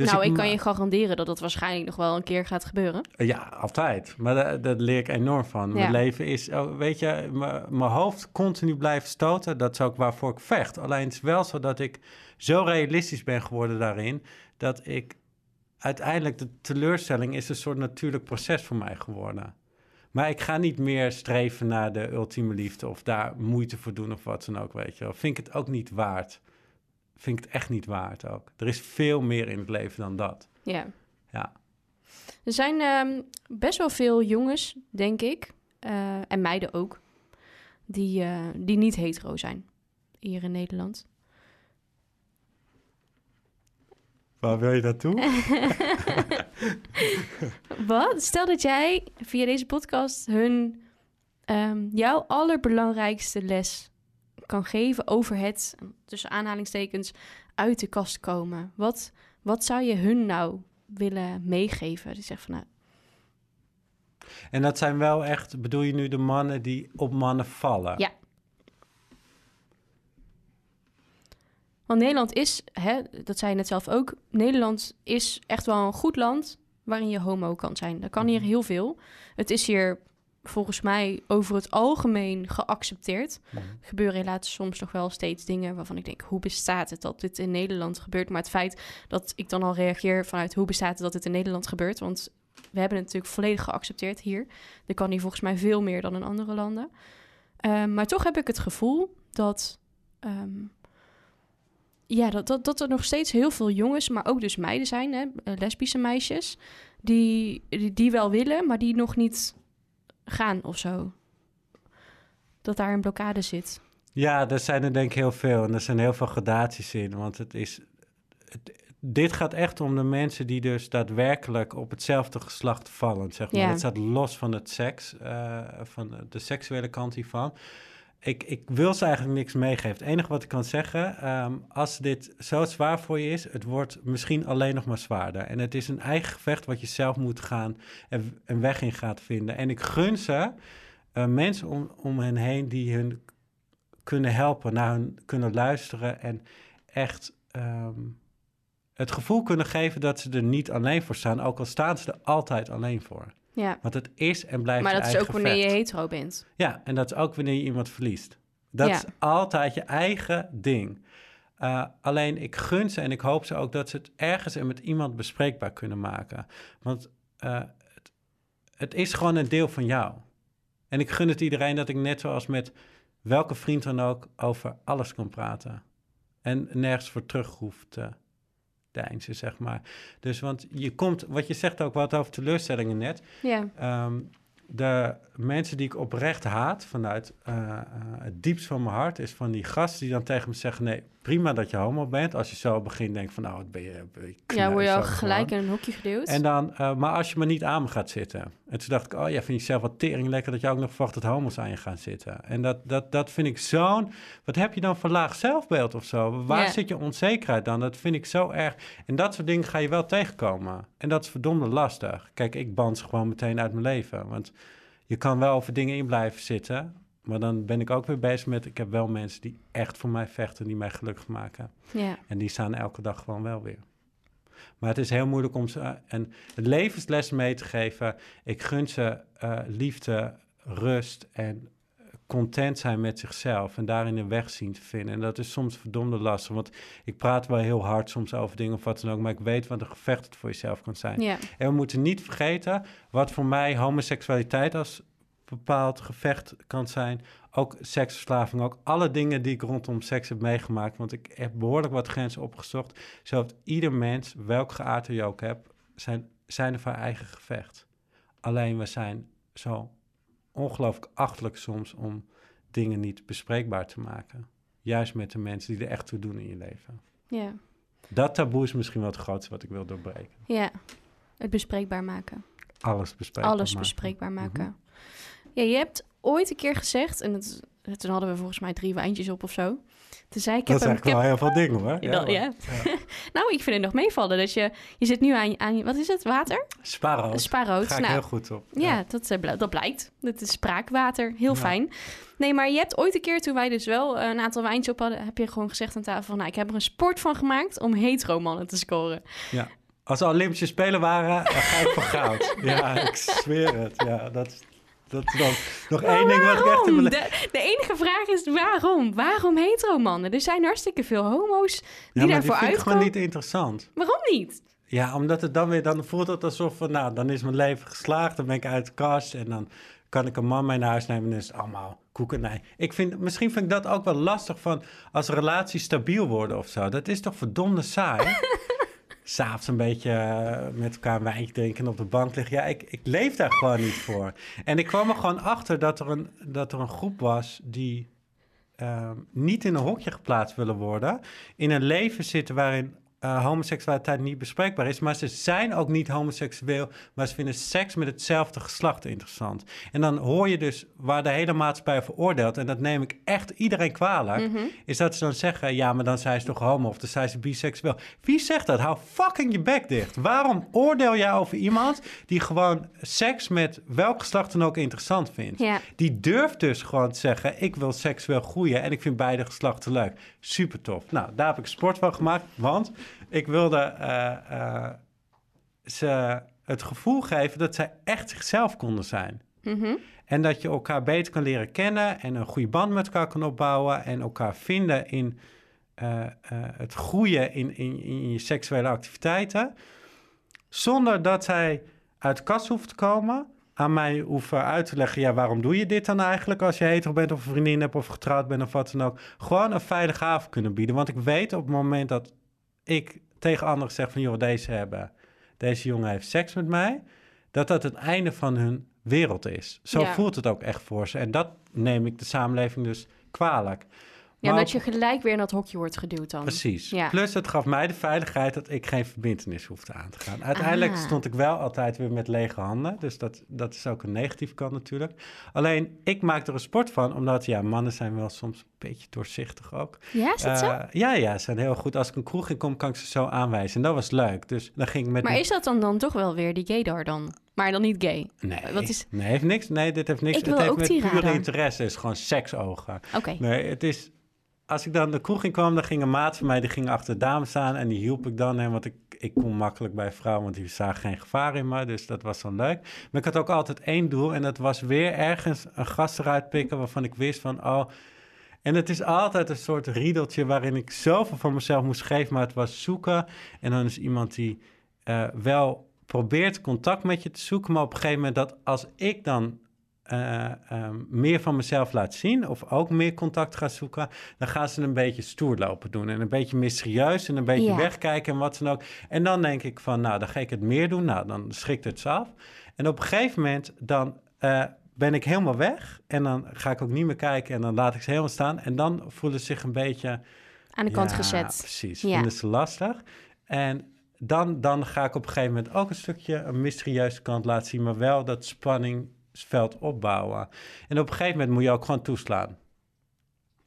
Dus nou, ik kan je garanderen dat dat waarschijnlijk nog wel een keer gaat gebeuren. Ja, altijd. Maar daar, daar leer ik enorm van. Mijn leven is, oh, weet je, mijn hoofd continu blijft stoten. Dat is ook waarvoor ik vecht. Alleen het is wel zo dat ik zo realistisch ben geworden daarin, dat ik uiteindelijk de teleurstelling is een soort natuurlijk proces voor mij geworden. Maar ik ga niet meer streven naar de ultieme liefde of daar moeite voor doen of wat dan ook, weet je wel. Vind ik het ook niet waard. Vind ik het echt niet waard ook. Er is veel meer in het leven dan dat. Ja. Ja. Er zijn ehm, best wel veel jongens, denk ik, eh, en meiden ook, die, eh, die niet hetero zijn hier in Nederland. Waar wil je naartoe? Wat? Stel dat jij via deze podcast hun ehm, jouw allerbelangrijkste les kan geven over het, tussen aanhalingstekens, uit de kast komen. Wat, wat zou je hun nou willen meegeven? Die zegt van, nou, En dat zijn wel echt, bedoel je nu de mannen die op mannen vallen? Ja. Want Nederland is, hè, dat zei je net zelf ook, Nederland is echt wel een goed land waarin je homo kan zijn. Dat kan hier heel veel. Het is hier volgens mij over het algemeen geaccepteerd. Er gebeuren helaas soms nog wel steeds dingen waarvan ik denk, hoe bestaat het dat dit in Nederland gebeurt? Maar het feit dat ik dan al reageer vanuit hoe bestaat het dat dit in Nederland gebeurt, want we hebben het natuurlijk volledig geaccepteerd hier. Er kan hier volgens mij veel meer dan in andere landen. Ehm, maar toch heb ik het gevoel dat, ehm, ja, dat, dat, dat er nog steeds heel veel jongens, maar ook dus meiden zijn, hè, eh, lesbische meisjes, die, die, die wel willen, maar die nog niet gaan of zo. Dat daar een blokkade zit. Ja, er zijn er denk ik heel veel. En er zijn heel veel gradaties in. Want het is. het- dit gaat echt om de mensen die dus daadwerkelijk op hetzelfde geslacht vallen. Zeg maar. Ja. Dat staat los van het seks, eh, van de seksuele kant hiervan. Ik, ik wil ze eigenlijk niks meegeven. Het enige wat ik kan zeggen, ehm, als dit zo zwaar voor je is, het wordt misschien alleen nog maar zwaarder. En het is een eigen gevecht wat je zelf moet gaan en een weg in gaat vinden. En ik gun ze uh, mensen om, om hen heen die hun kunnen helpen, naar hun kunnen luisteren en echt ehm, het gevoel kunnen geven dat ze er niet alleen voor staan, ook al staan ze er altijd alleen voor. Ja. Want het is en blijft Maar dat is ook wanneer je hetero bent. Ja, en dat is ook wanneer je iemand verliest. Dat Ja. is altijd je eigen ding. Uh, alleen ik gun ze en ik hoop ze ook dat ze het ergens en met iemand bespreekbaar kunnen maken. Want uh, het, het is gewoon een deel van jou. En ik gun het iedereen dat ik net zoals met welke vriend dan ook over alles kan praten. En nergens voor terug hoeft te deinzen, zeg maar. Dus want je komt, wat je zegt ook wat over teleurstellingen net. Ja. Um, de mensen die ik oprecht haat vanuit uh, uh, het diepst van mijn hart, is van die gasten die dan tegen me zeggen: Nee, prima dat je homo bent. Als je zo begint, denk van, nou, wat ben je. Ben je ja, word je al gelijk in een hokje geduwd. En dan, uh, maar als je maar niet aan me gaat zitten. En toen dacht ik: Oh ja, vind je zelf wat tering lekker dat je ook nog verwacht dat homo's aan je gaan zitten. En dat, dat, dat vind ik zo'n. Wat heb je dan voor laag zelfbeeld of zo? Waar zit je onzekerheid dan? Dat vind ik zo erg. En dat soort dingen ga je wel tegenkomen. En dat is verdomde lastig. Kijk, ik band ze gewoon meteen uit mijn leven. Want je kan wel over dingen in blijven zitten. Maar dan ben ik ook weer bezig met... ik heb wel mensen die echt voor mij vechten... die mij gelukkig maken. Ja. En die staan elke dag gewoon wel weer. Maar het is heel moeilijk om ze een levensles mee te geven. Ik gun ze uh, liefde, rust en content zijn met zichzelf en daarin een weg zien te vinden. En dat is soms verdomde lastig, want ik praat wel heel hard soms over dingen of wat dan ook, maar ik weet wat een gevecht het voor jezelf kan zijn. En we moeten niet vergeten wat voor mij homoseksualiteit als bepaald gevecht kan zijn. Ook seksverslaving, ook alle dingen die ik rondom seks heb meegemaakt. Want ik heb behoorlijk wat grenzen opgezocht. Zo heeft ieder mens, welk geaardheid je ook hebt, zijn, zijn er voor eigen gevecht. Alleen we zijn zo ongelooflijk achterlijk soms om dingen niet bespreekbaar te maken. Juist met de mensen die er echt toe doen in je leven. Ja. Dat taboe is misschien wel het grootste wat ik wil doorbreken. Ja, het bespreekbaar maken. Alles bespreekbaar Alles maken. bespreekbaar maken. Mhm. Ja, je hebt ooit een keer gezegd, en het, toen hadden we volgens mij drie wijntjes op of zo. Toen zei ik, Dat heb is eigenlijk wel heel veel dingen hoor. Ja, dat- ja. nou, ik vind het nog meevallen. Dat je, je zit nu aan, aan, wat is het, water? Sparrow. Spaarrood. Ga ik Nou, heel goed op. Ja, dat, eh, dat blijkt. Het is spraakwater. Heel Ja. fijn. Nee, maar je hebt ooit een keer, toen wij dus wel eh, een aantal wijntjes op hadden... heb je gewoon gezegd aan tafel van... Nou, ik heb er een sport van gemaakt om hetero-mannen te scoren. Als er Olympische Spelen waren, dan ga ik voor goud. Ja, ik zweer het. Ja, dat, dat is dan nog één ding wat ik echt mijn... De, de enige vraag is waarom? Waarom hetero-mannen? Er zijn hartstikke veel homo's die Ja, maar die daarvoor vind ik gewoon uitkomen. niet interessant. Waarom niet? Ja, omdat het dan weer, dan voelt het alsof van, nou, dan is mijn leven geslaagd, dan ben ik uit de kast en dan kan ik een man mee naar huis nemen en dan is het allemaal koekenij. Ik vind, misschien vind ik dat ook wel lastig van als relaties stabiel worden of zo. Dat is toch verdomde saai? S'avonds een beetje eh, met elkaar een wijntje drinken en op de bank liggen. Ja, ik, ik leef daar gewoon niet voor. En ik kwam er gewoon achter dat er een, dat er een groep was die uh, niet in een hokje geplaatst willen worden. In een leven zitten waarin uh, homoseksualiteit niet bespreekbaar is. Maar ze zijn ook niet homoseksueel, maar ze vinden seks met hetzelfde geslacht interessant. En dan hoor je dus waar de hele maatschappij veroordeelt, en dat neem ik echt iedereen kwalijk, Mhm. is dat ze dan zeggen, ja, maar dan zijn ze toch homo of dan zijn ze biseksueel. Wie zegt dat? Hou fucking je bek dicht. Waarom oordeel jij over iemand die gewoon seks met welk geslacht dan ook interessant vindt? Die durft dus gewoon te zeggen, ik wil seksueel groeien en ik vind beide geslachten leuk. Super tof. Nou, daar heb ik sport van gemaakt, want ik wilde uh, uh, ze het gevoel geven dat zij echt zichzelf konden zijn. Mm -hmm. En dat je elkaar beter kan leren kennen en een goede band met elkaar kan opbouwen en elkaar vinden in uh, het groeien in, in, in je seksuele activiteiten. Zonder dat zij uit kast hoeft te komen, aan mij hoeven uit te leggen... ja, waarom doe je dit dan eigenlijk als je hetero bent of een vriendin hebt... of getrouwd bent of wat dan ook. Gewoon een veilige haven kunnen bieden. Want ik weet op het moment dat ik tegen anderen zeg van... joh, deze, hebben, deze jongen heeft seks met mij... dat dat het einde van hun wereld is. Zo Ja. voelt het ook echt voor ze. En dat neem ik de samenleving dus kwalijk. Ja, Maar dat je gelijk weer in dat hokje wordt geduwd dan. Precies. Ja. Plus het gaf mij de veiligheid dat ik geen verbindenis hoefde aan te gaan. Uiteindelijk Ah. stond ik wel altijd weer met lege handen. Dus dat, dat is ook een negatieve kant natuurlijk. Alleen, ik maak er een sport van, omdat ja, mannen zijn wel soms een beetje doorzichtig ook. Ja, is dat zo? Eh, ja, ja, ze zijn heel goed. Als ik een kroeg in kom, kan ik ze zo aanwijzen. En dat was leuk. Dus dan ging ik met... Maar is dat dan, dan toch wel weer die gaydar dan? Maar dan niet gay? Nee, wat is- nee, heeft niks. Nee, dit heeft niks. Ik wil het heeft ook met pure interesse. Het is gewoon seksogen. Oké. Nee, het is... Als ik dan de kroeg in kwam, dan ging een maat van mij... die ging achter de dame staan en die hielp ik dan. En want ik, ik kon makkelijk bij vrouwen... want die zagen geen gevaar in me. Dus dat was dan leuk. Maar ik had ook altijd één doel... en dat was weer ergens een gast eruit pikken... waarvan ik wist van... oh. En het is altijd een soort riedeltje... waarin ik zoveel van mezelf moest geven... maar het was zoeken. En dan is iemand die eh, wel probeert contact met je te zoeken... maar op een gegeven moment dat als ik dan eh, ehm, meer van mezelf laat zien of ook meer contact ga zoeken, dan gaan ze een beetje stoer lopen doen en een beetje mysterieus en een beetje Ja. wegkijken en wat dan ook. En dan denk ik van, nou, dan ga ik het meer doen. Nou, dan schikt het ze af. En op een gegeven moment dan eh, ben ik helemaal weg en dan ga ik ook niet meer kijken en dan laat ik ze helemaal staan en dan voelen ze zich een beetje Aan de kant ja, gezet. Precies, Ja. vinden ze lastig. En dan, dan ga ik op een gegeven moment ook een stukje een mysterieuze kant laten zien, maar wel dat spanningsveld opbouwen. En op een gegeven moment moet je ook gewoon toeslaan.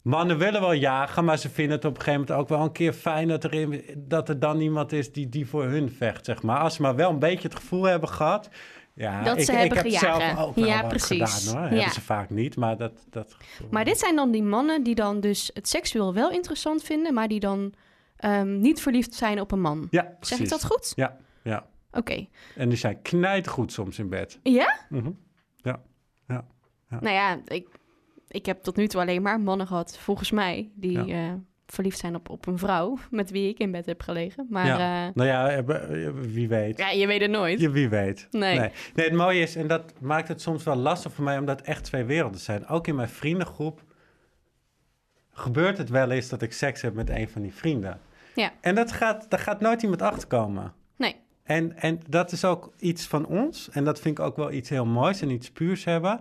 Mannen willen wel jagen, maar ze vinden het op een gegeven moment ook wel een keer fijn dat er, in, dat er dan iemand is die, die voor hun vecht, zeg maar. Als ze maar wel een beetje het gevoel hebben gehad. Ja, Dat ik, ze ik hebben heb zelf gejagen. ook wel Ja, precies. gedaan hoor. Ja. Hebben ze vaak niet, maar dat... dat Maar dit zijn dan die mannen die dan dus het seksueel wel interessant vinden, maar die dan ehm, niet verliefd zijn op een man. Ja, Zeg ik dat goed? Ja, ja. Oké. En die zijn knijtgoed soms in bed. Ja? Mhm. Ja, ja. Nou ja, ik, ik heb tot nu toe alleen maar mannen gehad, volgens mij, die Ja. eh, verliefd zijn op, op een vrouw met wie ik in bed heb gelegen. Maar Ja. ja, Nou ja, eh, wie weet. ja je weet het nooit. Je, wie weet. Nee. nee. het mooie is, en dat maakt het soms wel lastig voor mij, omdat echt twee werelden zijn. Ook in mijn vriendengroep gebeurt het wel eens dat ik seks heb met een van die vrienden. Ja. En dat gaat, daar gaat nooit iemand achterkomen. Nee. En, en dat is ook iets van ons. En dat vind ik ook wel iets heel moois en iets puurs hebben.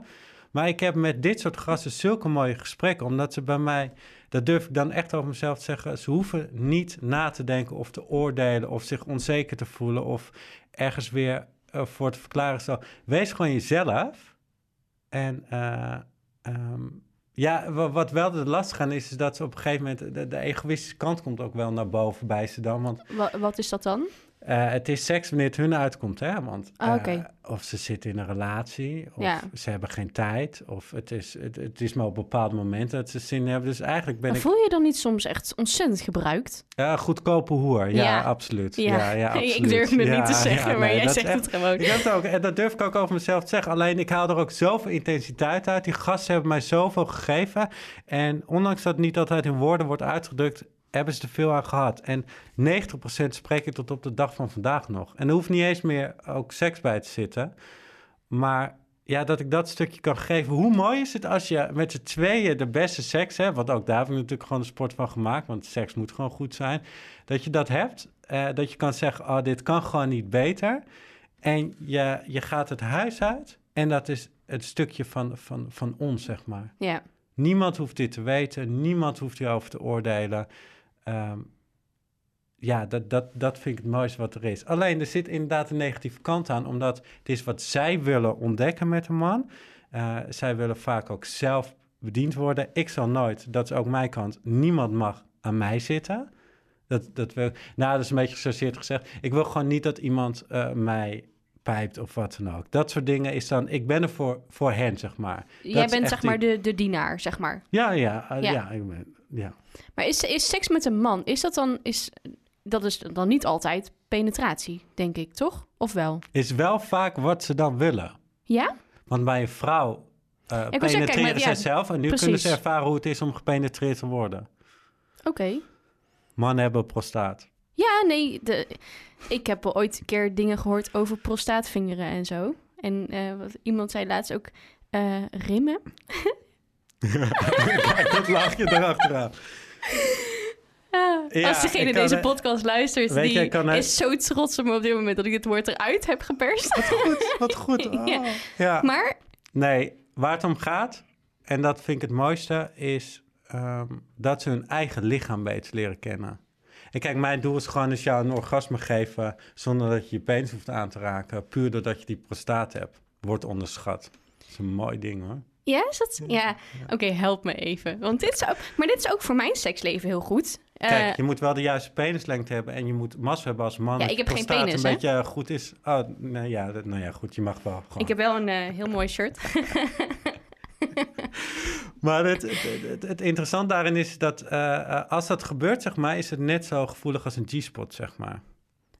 Maar ik heb met dit soort gasten zulke mooie gesprekken, omdat ze bij mij, dat durf ik dan echt over mezelf te zeggen, ze hoeven niet na te denken of te oordelen of zich onzeker te voelen of ergens weer eh, voor te verklaren. Wees gewoon jezelf. En eh, ehm, ja, wa- wat wel de last gaan is, is dat ze op een gegeven moment, de, de egoïstische kant komt ook wel naar boven bij ze dan. Want Wa- wat is dat dan? Eh, het is seks wanneer het hun uitkomt, hè? Want Ah, eh, of ze zitten in een relatie, of Ja. ze hebben geen tijd, of het is, het, het is maar op bepaalde momenten dat ze zin hebben. Dus eigenlijk ben Maar ik voel je dan niet soms echt ontzettend gebruikt? ja, goedkope hoer. Ja, Ja. absoluut. Ja. Ja, absoluut. ik durf het niet te zeggen, maar nee, jij zegt echt- het gewoon. Ik heb het ook, en dat durf ik ook over mezelf te zeggen. Alleen ik haal er ook zoveel intensiteit uit. Die gasten hebben mij zoveel gegeven. En ondanks dat het niet altijd in woorden wordt uitgedrukt, hebben ze er veel aan gehad. En 90% spreek ik tot op de dag van vandaag nog. En er hoeft niet eens meer ook seks bij te zitten. Maar ja, dat ik dat stukje kan geven. Hoe mooi is het als je met z'n tweeën de beste seks hebt? Want ook daar heb ik natuurlijk gewoon een sport van gemaakt. Want seks moet gewoon goed zijn. Dat je dat hebt. eh, dat je kan zeggen, oh, dit kan gewoon niet beter. En je, je gaat het huis uit. En dat is het stukje van, van, van ons, zeg maar. Ja. Niemand hoeft dit te weten. Niemand hoeft hierover te oordelen. Ehm, ja, dat, dat, dat vind ik het mooiste wat er is. Alleen, er zit inderdaad een negatieve kant aan. Omdat het is wat zij willen ontdekken met een man. Eh, zij willen vaak ook zelf bediend worden. Ik zal nooit, dat is ook mijn kant, niemand mag aan mij zitten. Dat, dat wil, nou, dat is een beetje gechargeerd gezegd. Ik wil gewoon niet dat iemand eh, mij pijpt of wat dan ook. Dat soort dingen is dan... Ik ben er voor, voor hen, zeg maar. Jij bent zeg maar de, de dienaar, zeg maar. Ja, ja, eh, Ja. ja. ik ben- ja. Maar is, is seks met een man, is dat dan... Is, dat is dan niet altijd penetratie, denk ik, toch? Of wel? Is wel vaak wat ze dan willen. Ja? Want bij een vrouw eh zeggen, penetreren kijk, maar ja, zij zelf... en nu precies. kunnen ze ervaren hoe het is om gepenetreerd te worden. Oké. Mannen hebben prostaat. Ja, nee. De, ik heb al ooit een keer dingen gehoord over prostaatvingeren en zo. En eh, wat, iemand zei laatst ook eh, rimmen. Kijk, dat lach je erachteraan. Ja, Ja, als degene deze eh, podcast luistert, weet die eh, is zo trots op me op dit moment dat ik het woord eruit heb geperst. Wat goed, wat goed. Oh. Ja. Ja. Maar, Nee, waar het om gaat, en dat vind ik het mooiste, is... ehm, dat ze hun eigen lichaam beter leren kennen. En kijk, mijn doel is gewoon eens jou een orgasme geven zonder dat je je penis hoeft aan te raken. Puur doordat je die prostaat hebt. Wordt onderschat. Dat is een mooi ding hoor. Ja, is dat? Ja, oké, help me even. Want dit is ook, maar dit is ook voor mijn seksleven heel goed. Kijk, Eh, je moet wel de juiste penislengte hebben en je moet massa hebben als man. Ja, ik heb geen penis, een hè? beetje goed is. Oh, nou ja, nou ja, goed, je mag wel gewoon. ik heb wel een eh, heel mooi shirt. Maar het, het, het, het interessant daarin is dat eh, eh, als dat gebeurt, zeg maar, is het net zo gevoelig als een G-spot, zeg maar.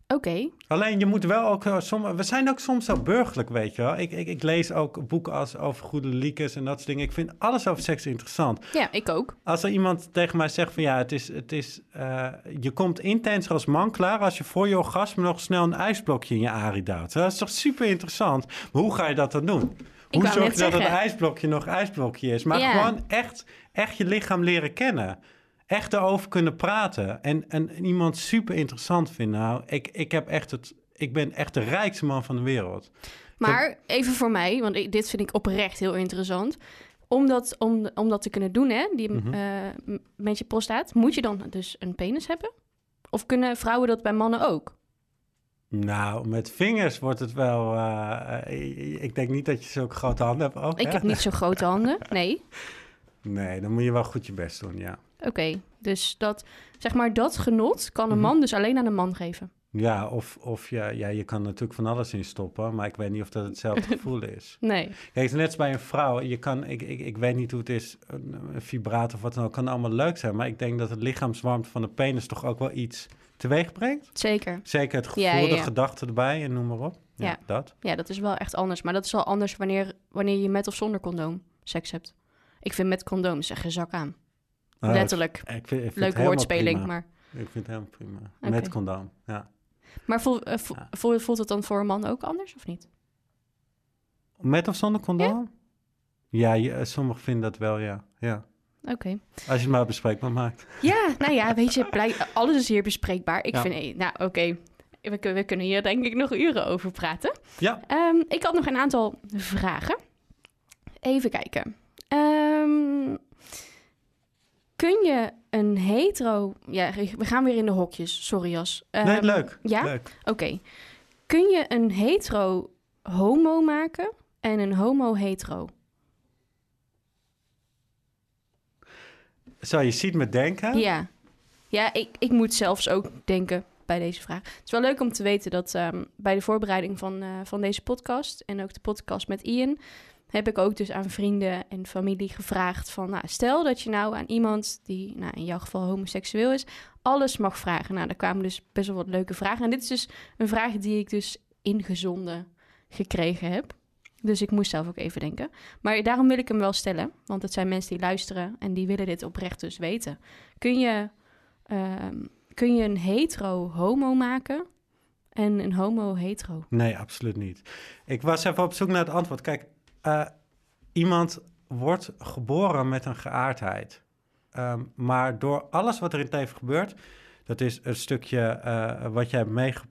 Oké, Alleen je moet wel ook, eh, we zijn ook soms zo burgerlijk, weet je wel. Ik, ik, ik lees ook boeken als over goede liekes en dat soort dingen. Ik vind alles over seks interessant. ja, ik ook. Als er iemand tegen mij zegt van ja, het is, het is, eh, je komt intens als man klaar als je voor je orgasme nog snel een ijsblokje in je arie duwt. Dat is toch super interessant. Maar hoe ga je dat dan doen? Hoe zorg je dat het ijsblokje nog ijsblokje is? Maar Ja. gewoon echt, echt je lichaam leren kennen. Echt erover kunnen praten. En, en iemand super interessant vinden. Nou, ik, ik heb echt het. Ik ben echt de rijkste man van de wereld. Maar even voor mij, want ik- dit vind ik oprecht heel interessant. Om dat, om, om dat te kunnen doen, hè, die, Mhm. eh, m- met je prostaat, moet je dan dus een penis hebben? Of kunnen vrouwen dat bij mannen ook? Nou, met vingers wordt het wel. eh, eh, ik denk niet dat je zulke grote handen hebt. Ook, Ik hè? heb niet zo grote handen. Nee. Nee, dan moet je wel goed je best doen, ja. Oké, dus dat, zeg maar, dat genot kan een Mhm. man dus alleen aan een man geven. Ja, of, of ja, ja, je kan natuurlijk van alles in stoppen, maar ik weet niet of dat hetzelfde gevoel is. Nee. Kijk, het is net als bij een vrouw. Je kan, ik, ik, ik weet niet hoe het is, een, een vibrator of wat dan ook, kan allemaal leuk zijn, maar ik denk dat het lichaamswarmte van de penis toch ook wel iets teweeg brengt. Zeker. Zeker het gevoel, Ja, ja, de ja. gedachten erbij en noem maar op. Ja, dat. Ja, dat is wel echt anders. Maar dat is wel anders wanneer, wanneer je met of zonder condoom seks hebt. Ik vind met condoom zeg je zak aan. Nou, Letterlijk. Ik, vind, ik vind het Leuke woordspeling, prima. maar... Ik vind het helemaal prima. Met condoom, ja. Maar voel, eh, vo- Ja. voel- voelt het dan voor een man ook anders of niet? Met of zonder condoom? Ja, je, eh, sommigen vinden dat wel, ja. ja. Oké. Als je het maar bespreekbaar maakt. Ja, nou ja, weet je, blij- alles is hier bespreekbaar. Ik Ja. vind, eh, nou oké, we, kun- we kunnen hier denk ik nog uren over praten. Ja. Ehm, ik had nog een aantal vragen. Even kijken. Ehm, kun je een hetero... Ja, we gaan weer in de hokjes. Sorry, Jas. Nee, Ehm, leuk. Ja? Leuk. Oké. Kun je een hetero homo maken en een homo hetero? Zo, je ziet me denken. Ja. Ja, ik, ik moet zelfs ook denken bij deze vraag. Het is wel leuk om te weten dat ehm, bij de voorbereiding van, eh, van deze podcast... en ook de podcast met Ian... heb ik ook dus aan vrienden en familie gevraagd van... Nou, stel dat je nou aan iemand die nou, in jouw geval homoseksueel is... alles mag vragen. Nou, daar kwamen dus best wel wat leuke vragen. En dit is dus een vraag die ik dus ingezonden gekregen heb. Dus ik moest zelf ook even denken. Maar daarom wil ik hem wel stellen. Want het zijn mensen die luisteren en die willen dit oprecht dus weten. Kun je, ehm, kun je een hetero-homo maken en een homo-hetero? Nee, absoluut niet. Ik was even op zoek naar het antwoord. Kijk, eh, iemand wordt geboren met een geaardheid. Ehm, maar door alles wat er in het leven gebeurt, dat is een stukje eh, wat jij hebt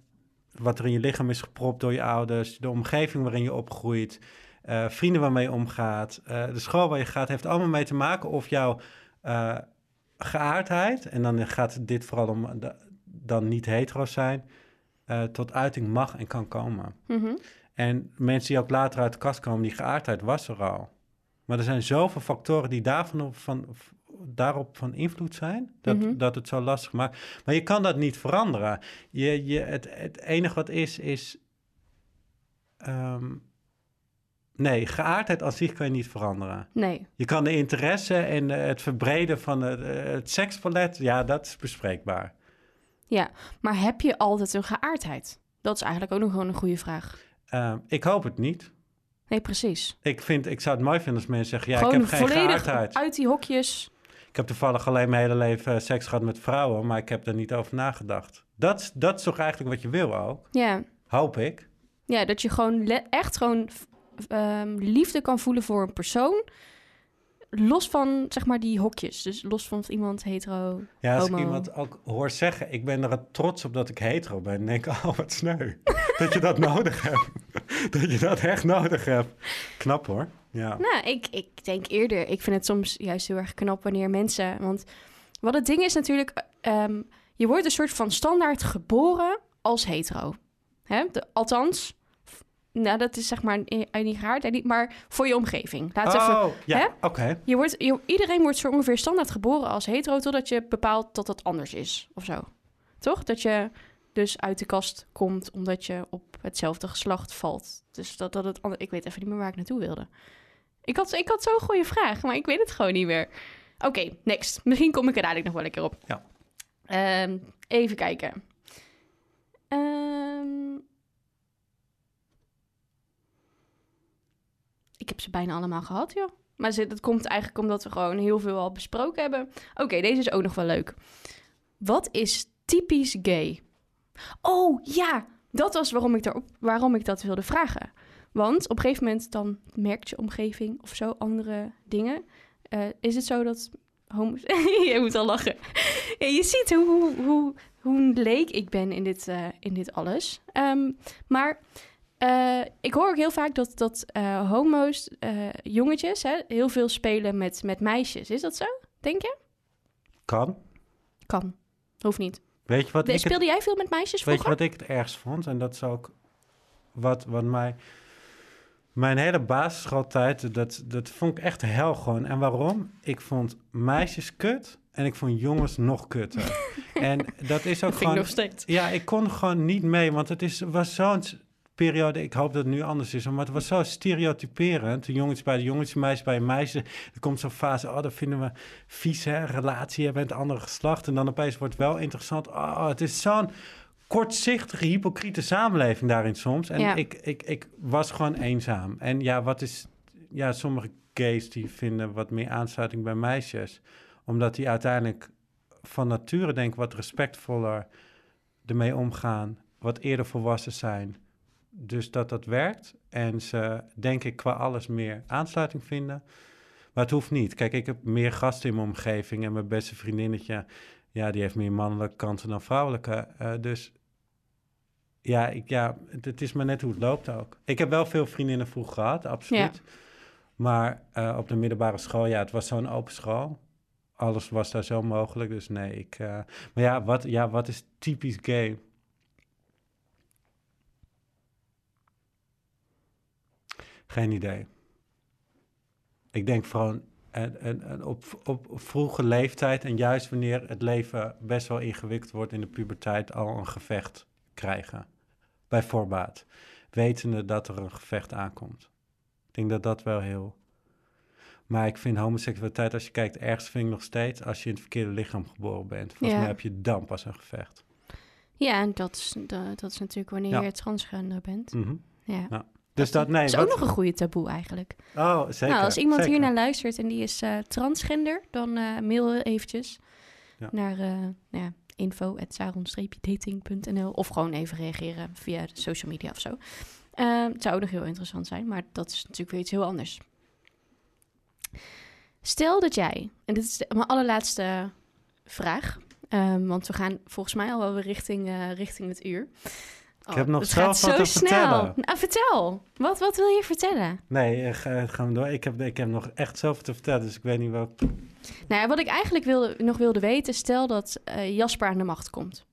wat er in je lichaam is gepropt door je ouders, de omgeving waarin je opgroeit, eh, vrienden waarmee je omgaat, de school waar je gaat, heeft allemaal mee te maken of jouw geaardheid, en dan gaat dit vooral om de- dan niet hetero zijn, tot uiting mag en kan komen. Mhm. En mensen die ook later uit de kast komen, die geaardheid was er al. Maar er zijn zoveel factoren die daarvan op, van, daarop van invloed zijn, dat, Mhm. dat het zo lastig maakt. Maar je kan dat niet veranderen. Je, je, het, het enige wat is, is... ehm, nee, geaardheid als zich kan je niet veranderen. Nee. Je kan de interesse en het verbreden van het, het sekspalet, ja, dat is bespreekbaar. Ja, maar heb je altijd een geaardheid? Dat is eigenlijk ook nog gewoon een goede vraag. Ehm, ik hoop het niet. Nee, precies. Ik, vind, ik zou het mooi vinden als mensen zeggen, ja, gewoon ik heb geen volledig geaardheid. uit die hokjes. Ik heb toevallig alleen mijn hele leven eh, seks gehad met vrouwen, maar ik heb er niet over nagedacht. Dat, is- dat is toch eigenlijk wat je wil ook? Ja, Hoop ik. ja dat je gewoon echt gewoon ehm, liefde kan voelen voor een persoon. Los van, zeg maar, die hokjes. Dus los van of iemand hetero... Ja, als Homo. ik iemand ook hoor zeggen, ik ben er trots op dat ik hetero ben, dan denk ik, oh, wat sneu. dat je dat nodig hebt. dat je dat echt nodig hebt. Knap hoor. Ja. Nou, ik, ik denk eerder, ik vind het soms juist heel erg knap wanneer mensen... Want wat het ding is natuurlijk, ehm, je wordt een soort van standaard geboren als hetero. Hè? De, althans, nou dat is zeg maar eh, niet niet, maar voor je omgeving. Laat even, oh, ja, hè? oké. je wordt, je, iedereen wordt zo ongeveer standaard geboren als hetero... totdat je bepaalt dat het anders is, of zo. Toch? Dat je dus uit de kast komt omdat je op hetzelfde geslacht valt. Dus dat, dat het. Ik weet even niet meer waar ik naartoe wilde. Ik had, ik had zo'n goede vraag, maar ik weet het gewoon niet meer. Oké, next. Misschien kom ik er dadelijk nog wel lekker op. Ja. Ehm, even kijken. Ehm, heb ze bijna allemaal gehad, joh. Maar ze- dat komt eigenlijk omdat we gewoon heel veel al besproken hebben. Oké, deze is ook nog wel leuk. Wat is typisch gay? Oh ja, dat was waarom ik, daarop, waarom ik dat wilde vragen. Want op een gegeven moment dan merkt je omgeving of zo andere dingen. Eh, is het zo dat homo's... je moet al lachen. Je ziet hoe, hoe, hoe, hoe leek ik ben in dit, eh, in dit alles. Ehm, maar eh, ik hoor ook heel vaak dat, dat eh, homo's, eh, jongetjes, hè, heel veel spelen met, met meisjes. Is dat zo, denk je? Kan. Kan. Hoeft niet. Weet je wat De- ik het speelde jij veel met meisjes Weet je vroeger? wat ik het ergst vond? En dat is ook wat, wat mij... Mijn hele basisschooltijd, dat, dat vond ik echt hel gewoon. En waarom? Ik vond meisjes kut en ik vond jongens nog kutter. en dat is ook dat gewoon... nog steeds. Ja, ik kon gewoon niet mee, want het is, was zo'n periode... Ik hoop dat het nu anders is, maar het was zo stereotyperend. De jongens bij de jongens, de meisjes bij de meisjes. Er komt zo'n fase, oh, dat vinden we vies, hè? Relatie hebben met het andere geslacht. En dan opeens wordt het wel interessant. Oh, het is zo'n kortzichtige, hypocriete samenleving daarin soms. En Ja. ik, ik, ik was gewoon eenzaam. En ja, wat is... Ja, sommige gays die vinden wat meer aansluiting bij meisjes. Omdat die uiteindelijk van nature denk wat respectvoller ermee omgaan. Wat eerder volwassen zijn. Dus dat dat werkt. En ze, denk ik, qua alles meer aansluiting vinden. Maar het hoeft niet. Kijk, ik heb meer gasten in mijn omgeving. En mijn beste vriendinnetje, ja, die heeft meer mannelijke kanten dan vrouwelijke. Eh, dus ja, ik, ja, het, het is maar net hoe het loopt ook. Ik heb wel veel vriendinnen vroeg gehad, absoluut. Maar eh, op de middelbare school, ja, het was zo'n open school. Alles was daar zo mogelijk, dus nee, ik... eh, maar ja wat, ja, wat is typisch gay? Geen idee. Ik denk gewoon en, en, en op, op vroege leeftijd en juist wanneer het leven best wel ingewikkeld wordt in de puberteit, al een gevecht krijgen. Bij voorbaat. Wetende dat er een gevecht aankomt. Ik denk dat dat wel heel. Maar ik vind homoseksualiteit, als je kijkt, ergens vind ik nog steeds als je in het verkeerde lichaam geboren bent. Volgens Ja. mij heb je dan pas een gevecht. Ja, en dat is, dat, dat is natuurlijk wanneer Ja. je transgender bent. Mhm. Ja. Ja, Dus dat, nee. dat is ook wat- nog een goede taboe eigenlijk. Oh, zeker. nou, als iemand zeker. hier naar luistert en die is eh, transgender, dan eh, mail eventjes Ja. naar nou ja, info.saron-dating.nl of gewoon even reageren via de social media of zo. Eh, het zou ook nog heel interessant zijn, maar dat is natuurlijk weer iets heel anders. Stel dat jij, en dit is mijn allerlaatste vraag, ehm, want we gaan volgens mij al wel richting, richting het uur. Ik heb nog zelf wat zo te snel. vertellen. Nou, vertel. Wat, wat wil je vertellen? Nee, eh, ga, gaan we door. Ik heb, ik heb nog echt zoveel te vertellen, dus ik weet niet welk... Nou ja, wat ik eigenlijk wilde, nog wilde weten, stel dat eh, Jasper aan de macht komt.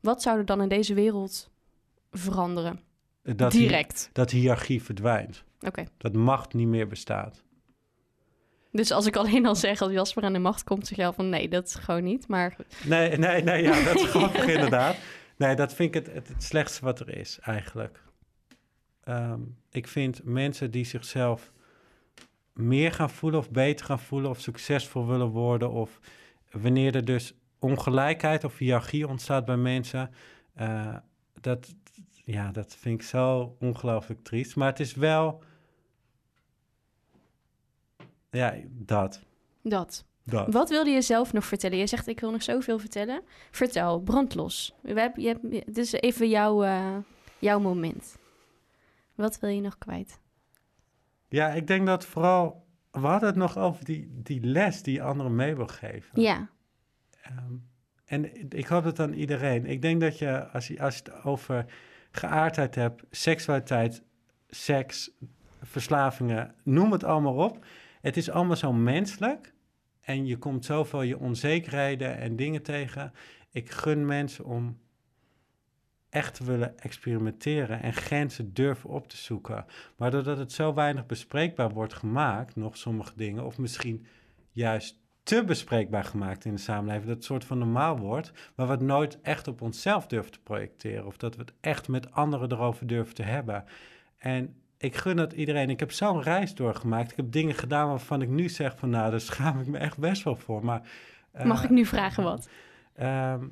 Wat zou er dan in deze wereld veranderen? Dat, hi- Direct. dat hiërarchie verdwijnt. Oké. Dat macht niet meer bestaat. Dus als ik alleen al zeg dat Jasper aan de macht komt, zeg je al van nee, dat is gewoon niet. Maar Nee, nee, nee, ja, dat is grappig inderdaad. Nee, dat vind ik het, het, slechtste wat er is, eigenlijk. Ehm, ik vind mensen die zichzelf meer gaan voelen of beter gaan voelen of succesvol willen worden of wanneer er dus ongelijkheid of hiërarchie ontstaat bij mensen, eh, dat, ja, dat vind ik zo ongelooflijk triest. Maar het is wel, ja, dat, dat. Dat. Wat wilde je zelf nog vertellen? Je zegt ik wil nog zoveel vertellen. Vertel, brandlos. We hebben, je hebt, dit is even jouw, eh, jouw moment. Wat wil je nog kwijt? Ja, ik denk dat vooral. We hadden het nog over die, die les die je anderen mee wil geven. Ja, Ehm, en ik hoop dat aan iedereen. Ik denk dat je, als je, als je het over geaardheid hebt, seksualiteit, seks, verslavingen, noem het allemaal op. Het is allemaal zo menselijk. En je komt zoveel je onzekerheden en dingen tegen. Ik gun mensen om echt willen experimenteren en grenzen durven op te zoeken. Maar doordat het zo weinig bespreekbaar wordt gemaakt, nog sommige dingen, of misschien juist te bespreekbaar gemaakt in de samenleving, dat het soort van normaal wordt, maar het nooit echt op onszelf durven te projecteren, of dat we het echt met anderen erover durven te hebben. En ik gun het iedereen. Ik heb zo'n reis doorgemaakt. Ik heb dingen gedaan waarvan ik nu zeg van, nou, daar schaam ik me echt best wel voor. Maar, Mag uh, ik nu vragen wat? Ehm,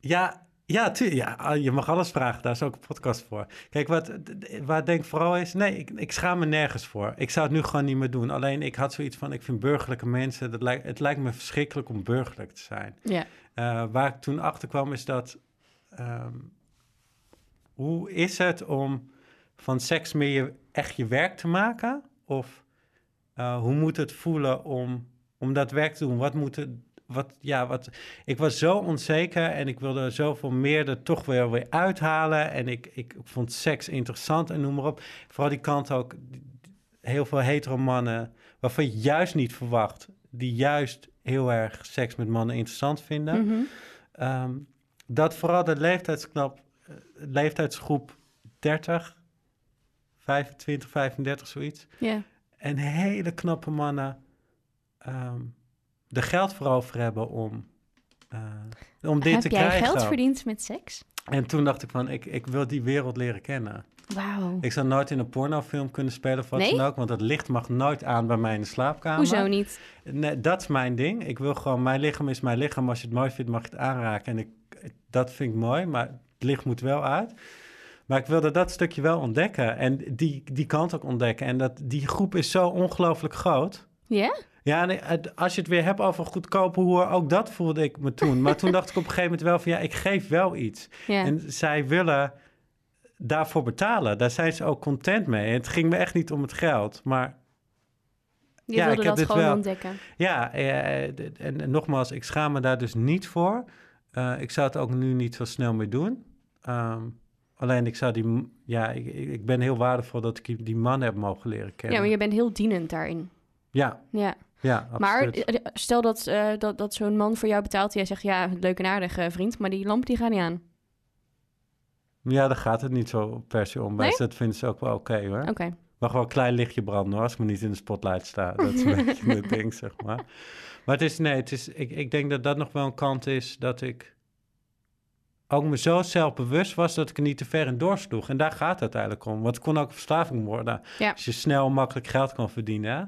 ja, ja, tu- ja, ah, je mag alles vragen. Daar is ook een podcast voor. Kijk, wat, waar ik denk vooral is... Nee, ik, ik schaam me nergens voor. Ik zou het nu gewoon niet meer doen. Alleen, ik had zoiets van... Ik vind burgerlijke mensen... Dat lijkt, het lijkt me verschrikkelijk om burgerlijk te zijn. Ja. Uh, waar ik toen achter kwam is dat... Um, hoe is het om van seks meer je, echt je werk te maken? Of uh, hoe moet het voelen om, om dat werk te doen? Wat moet het wat, ja, wat, ik was zo onzeker en ik wilde zoveel meer er toch weer, weer uithalen. En ik, ik vond seks interessant en noem maar op. Vooral die kant ook, heel veel hetero mannen, waarvan je juist niet verwacht, die juist heel erg seks met mannen interessant vinden. Mhm. Mm -hmm. um, dat vooral de leeftijdsknap, leeftijdsgroep 30, 25, 35, zoiets. Yeah. En hele knappe mannen. Um, er geld voor over hebben om, uh, om dit Heb te jij krijgen. geld verdiend met seks? En toen dacht ik van, ik, ik wil die wereld leren kennen. Wauw. Ik zou nooit in een pornofilm kunnen spelen of wat Nee? dan ook, want het licht mag nooit aan bij mij in de slaapkamer. Hoezo niet? Nee, dat is mijn ding. Ik wil gewoon, mijn lichaam is mijn lichaam. Als je het mooi vindt, mag je het aanraken. En ik, dat vind ik mooi, maar licht moet wel uit. Maar ik wilde dat stukje wel ontdekken en die, die kant ook ontdekken. En dat, die groep is zo ongelooflijk groot. Ja? Ja, als je het weer hebt over goedkope hoer, ook dat voelde ik me toen. Maar toen dacht ik op een gegeven moment wel van ja, ik geef wel iets. En zij willen daarvoor betalen. Daar zijn ze ook content mee. En het ging me echt niet om het geld, maar... Je ja, wilde ik heb dat dit gewoon wel. ontdekken. Ja, eh, en, en, nogmaals, ik schaam me daar dus niet voor. Uh, ik zou het ook nu niet zo snel meer doen. Um, alleen ik zou die... Ja, ik, ik ben heel waardevol dat ik die man heb mogen leren kennen. Ja, maar je bent heel dienend daarin. Ja, Ja. ja, Maar absoluut. eh, stel dat, uh, dat, dat zo'n man voor jou betaalt... jij zegt, ja, leuk en aardig uh, vriend... maar die lamp die gaat niet aan. Ja, daar gaat het niet zo per se om. Nee? Dat vinden ze ook wel oké okay, hoor. Oké. Okay. Mag wel een klein lichtje branden hoor, als ik me niet in de spotlight sta. Dat is een beetje het ding, zeg maar. Maar het is, nee, het is, ik, ik denk dat dat nog wel een kant is dat ik ook me zo zelfbewust was dat ik er niet te ver in doorsloeg. En daar gaat het uiteindelijk om. Want het kon ook verslaving worden. Ja. Als je snel makkelijk geld kan verdienen, hè?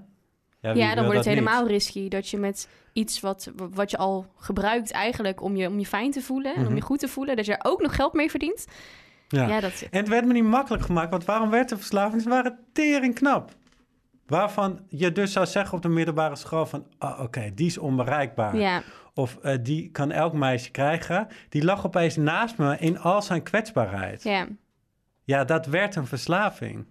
Ja, ja dan wordt het helemaal niet? risky. Dat je met iets wat, wat je al gebruikt eigenlijk om je, om je fijn te voelen... en mm -hmm. om je goed te voelen, dat je er ook nog geld mee verdient... Ja. ja dat... En het werd me niet makkelijk gemaakt, want waarom werd de verslaving? Ze waren tering knap. Waarvan je dus zou zeggen op de middelbare school van... Oh, oké, okay, die is onbereikbaar. Ja. Of uh, die kan elk meisje krijgen. Die lag opeens naast me in al zijn kwetsbaarheid. Ja. Ja, dat werd een verslaving.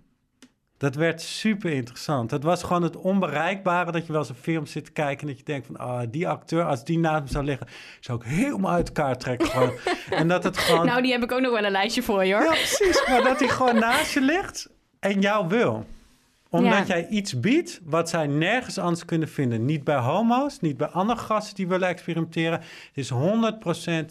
Dat werd super interessant. Het was gewoon het onbereikbare dat je wel eens een film zit te kijken... en dat je denkt van, oh, die acteur, als die naast me zou liggen... zou ik helemaal uit elkaar trekken gewoon. en dat het gewoon... Nou, die heb ik ook nog wel een lijstje voor je, hoor. Ja, precies. Maar dat hij gewoon naast je ligt en jou wil omdat ja. jij iets biedt wat zij nergens anders kunnen vinden. Niet bij homo's, niet bij andere gasten die willen experimenteren. Het is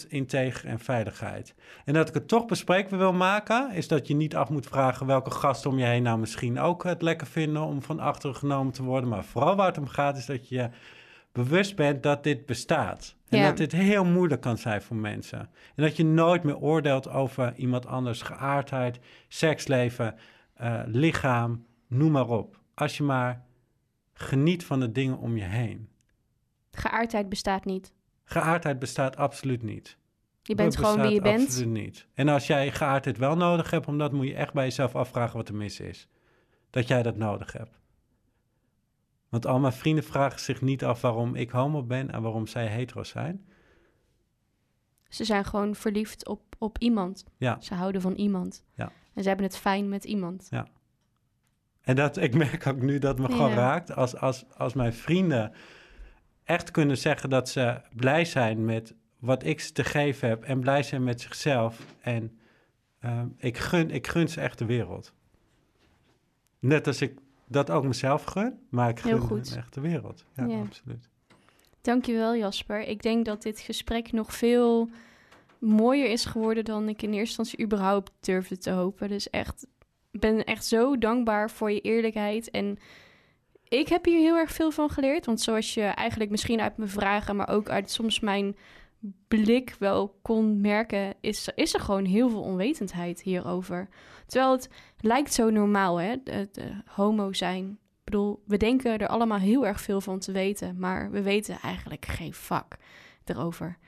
100% integer en veiligheid. En dat ik het toch bespreekbaar wil maken... is dat je niet af moet vragen welke gasten om je heen... nou misschien ook het lekker vinden om van achteren genomen te worden. Maar vooral waar het om gaat is dat je bewust bent dat dit bestaat. En ja. dat dit heel moeilijk kan zijn voor mensen. En dat je nooit meer oordeelt over iemand anders geaardheid, seksleven, uh, lichaam noem maar op. Als je maar geniet van de dingen om je heen. Geaardheid bestaat niet. Geaardheid bestaat absoluut niet. Je bent gewoon wie je bent. Absoluut niet. En als jij geaardheid wel nodig hebt, omdat moet je echt bij jezelf afvragen wat er mis is. Dat jij dat nodig hebt. Want al mijn vrienden vragen zich niet af waarom ik homo ben en waarom zij hetero zijn. Ze zijn gewoon verliefd op, op iemand. Ja. Ze houden van iemand. Ja. En ze hebben het fijn met iemand. Ja. En dat, ik merk ook nu dat me Ja. gewoon raakt. Als, als, als mijn vrienden echt kunnen zeggen dat ze blij zijn met wat ik ze te geven heb. En blij zijn met zichzelf. En ehm, ik, gun, ik gun ze echt de wereld. Net als ik dat ook mezelf gun, maar ik gun hen echt de wereld. Ja, Ja. absoluut. Dankjewel Jasper. Ik denk dat dit gesprek nog veel mooier is geworden dan ik in eerste instantie überhaupt durfde te hopen. Dus echt, ben echt zo dankbaar voor je eerlijkheid. En ik heb hier heel erg veel van geleerd. Want zoals je eigenlijk misschien uit mijn vragen, maar ook uit soms mijn blik wel kon merken, is, is er gewoon heel veel onwetendheid hierover. Terwijl het lijkt zo normaal, hè? Homo zijn. Ik bedoel, we denken er allemaal heel erg veel van te weten, maar we weten eigenlijk geen vak erover.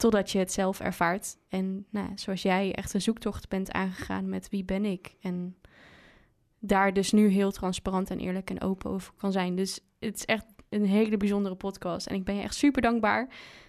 Totdat je het zelf ervaart. En nou, zoals jij echt een zoektocht bent aangegaan met wie ben ik. En daar dus nu heel transparant en eerlijk en open over kan zijn. Dus het is echt een hele bijzondere podcast. En ik ben je echt super dankbaar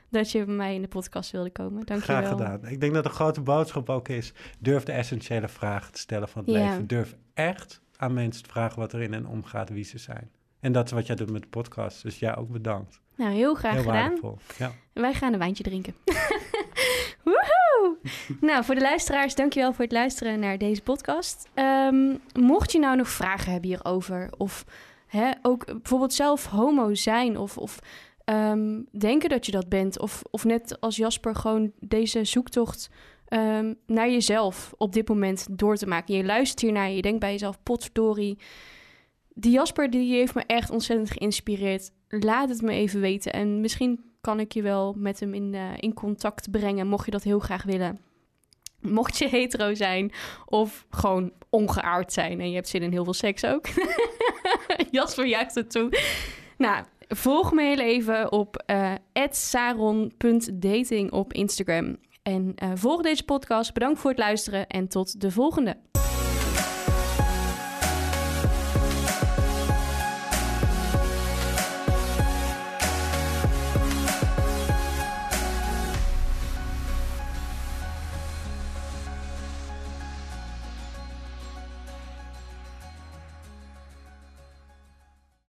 dat je bij mij in de podcast wilde komen. Dank je Graag wel. gedaan. Ik denk dat de grote boodschap ook is: durf de essentiële vragen te stellen van het leven. Durf echt aan mensen te vragen wat er in hen omgaat, wie ze zijn. En dat is wat jij doet met de podcast. Dus ja, ook bedankt. Nou, heel graag Heel gedaan. Ja. Wij gaan een wijntje drinken. Woehoe! nou, voor de luisteraars, dankjewel voor het luisteren naar deze podcast. Ehm, mocht je nou nog vragen hebben hierover, of hè, ook bijvoorbeeld zelf homo zijn, of, of ehm, denken dat je dat bent, of, of net als Jasper gewoon deze zoektocht ehm, naar jezelf op dit moment door te maken. Je luistert hiernaar, je denkt bij jezelf, potverdorie. Die Jasper die heeft me echt ontzettend geïnspireerd. Laat het me even weten. En misschien kan ik je wel met hem in, eh, in contact brengen, mocht je dat heel graag willen. Mocht je hetero zijn of gewoon ongeaard zijn en je hebt zin in heel veel seks ook. Jasper juicht het toe. Nou, volg me heel even op eh saron.dating op Instagram. En eh, volg deze podcast. Bedankt voor het luisteren en tot de volgende.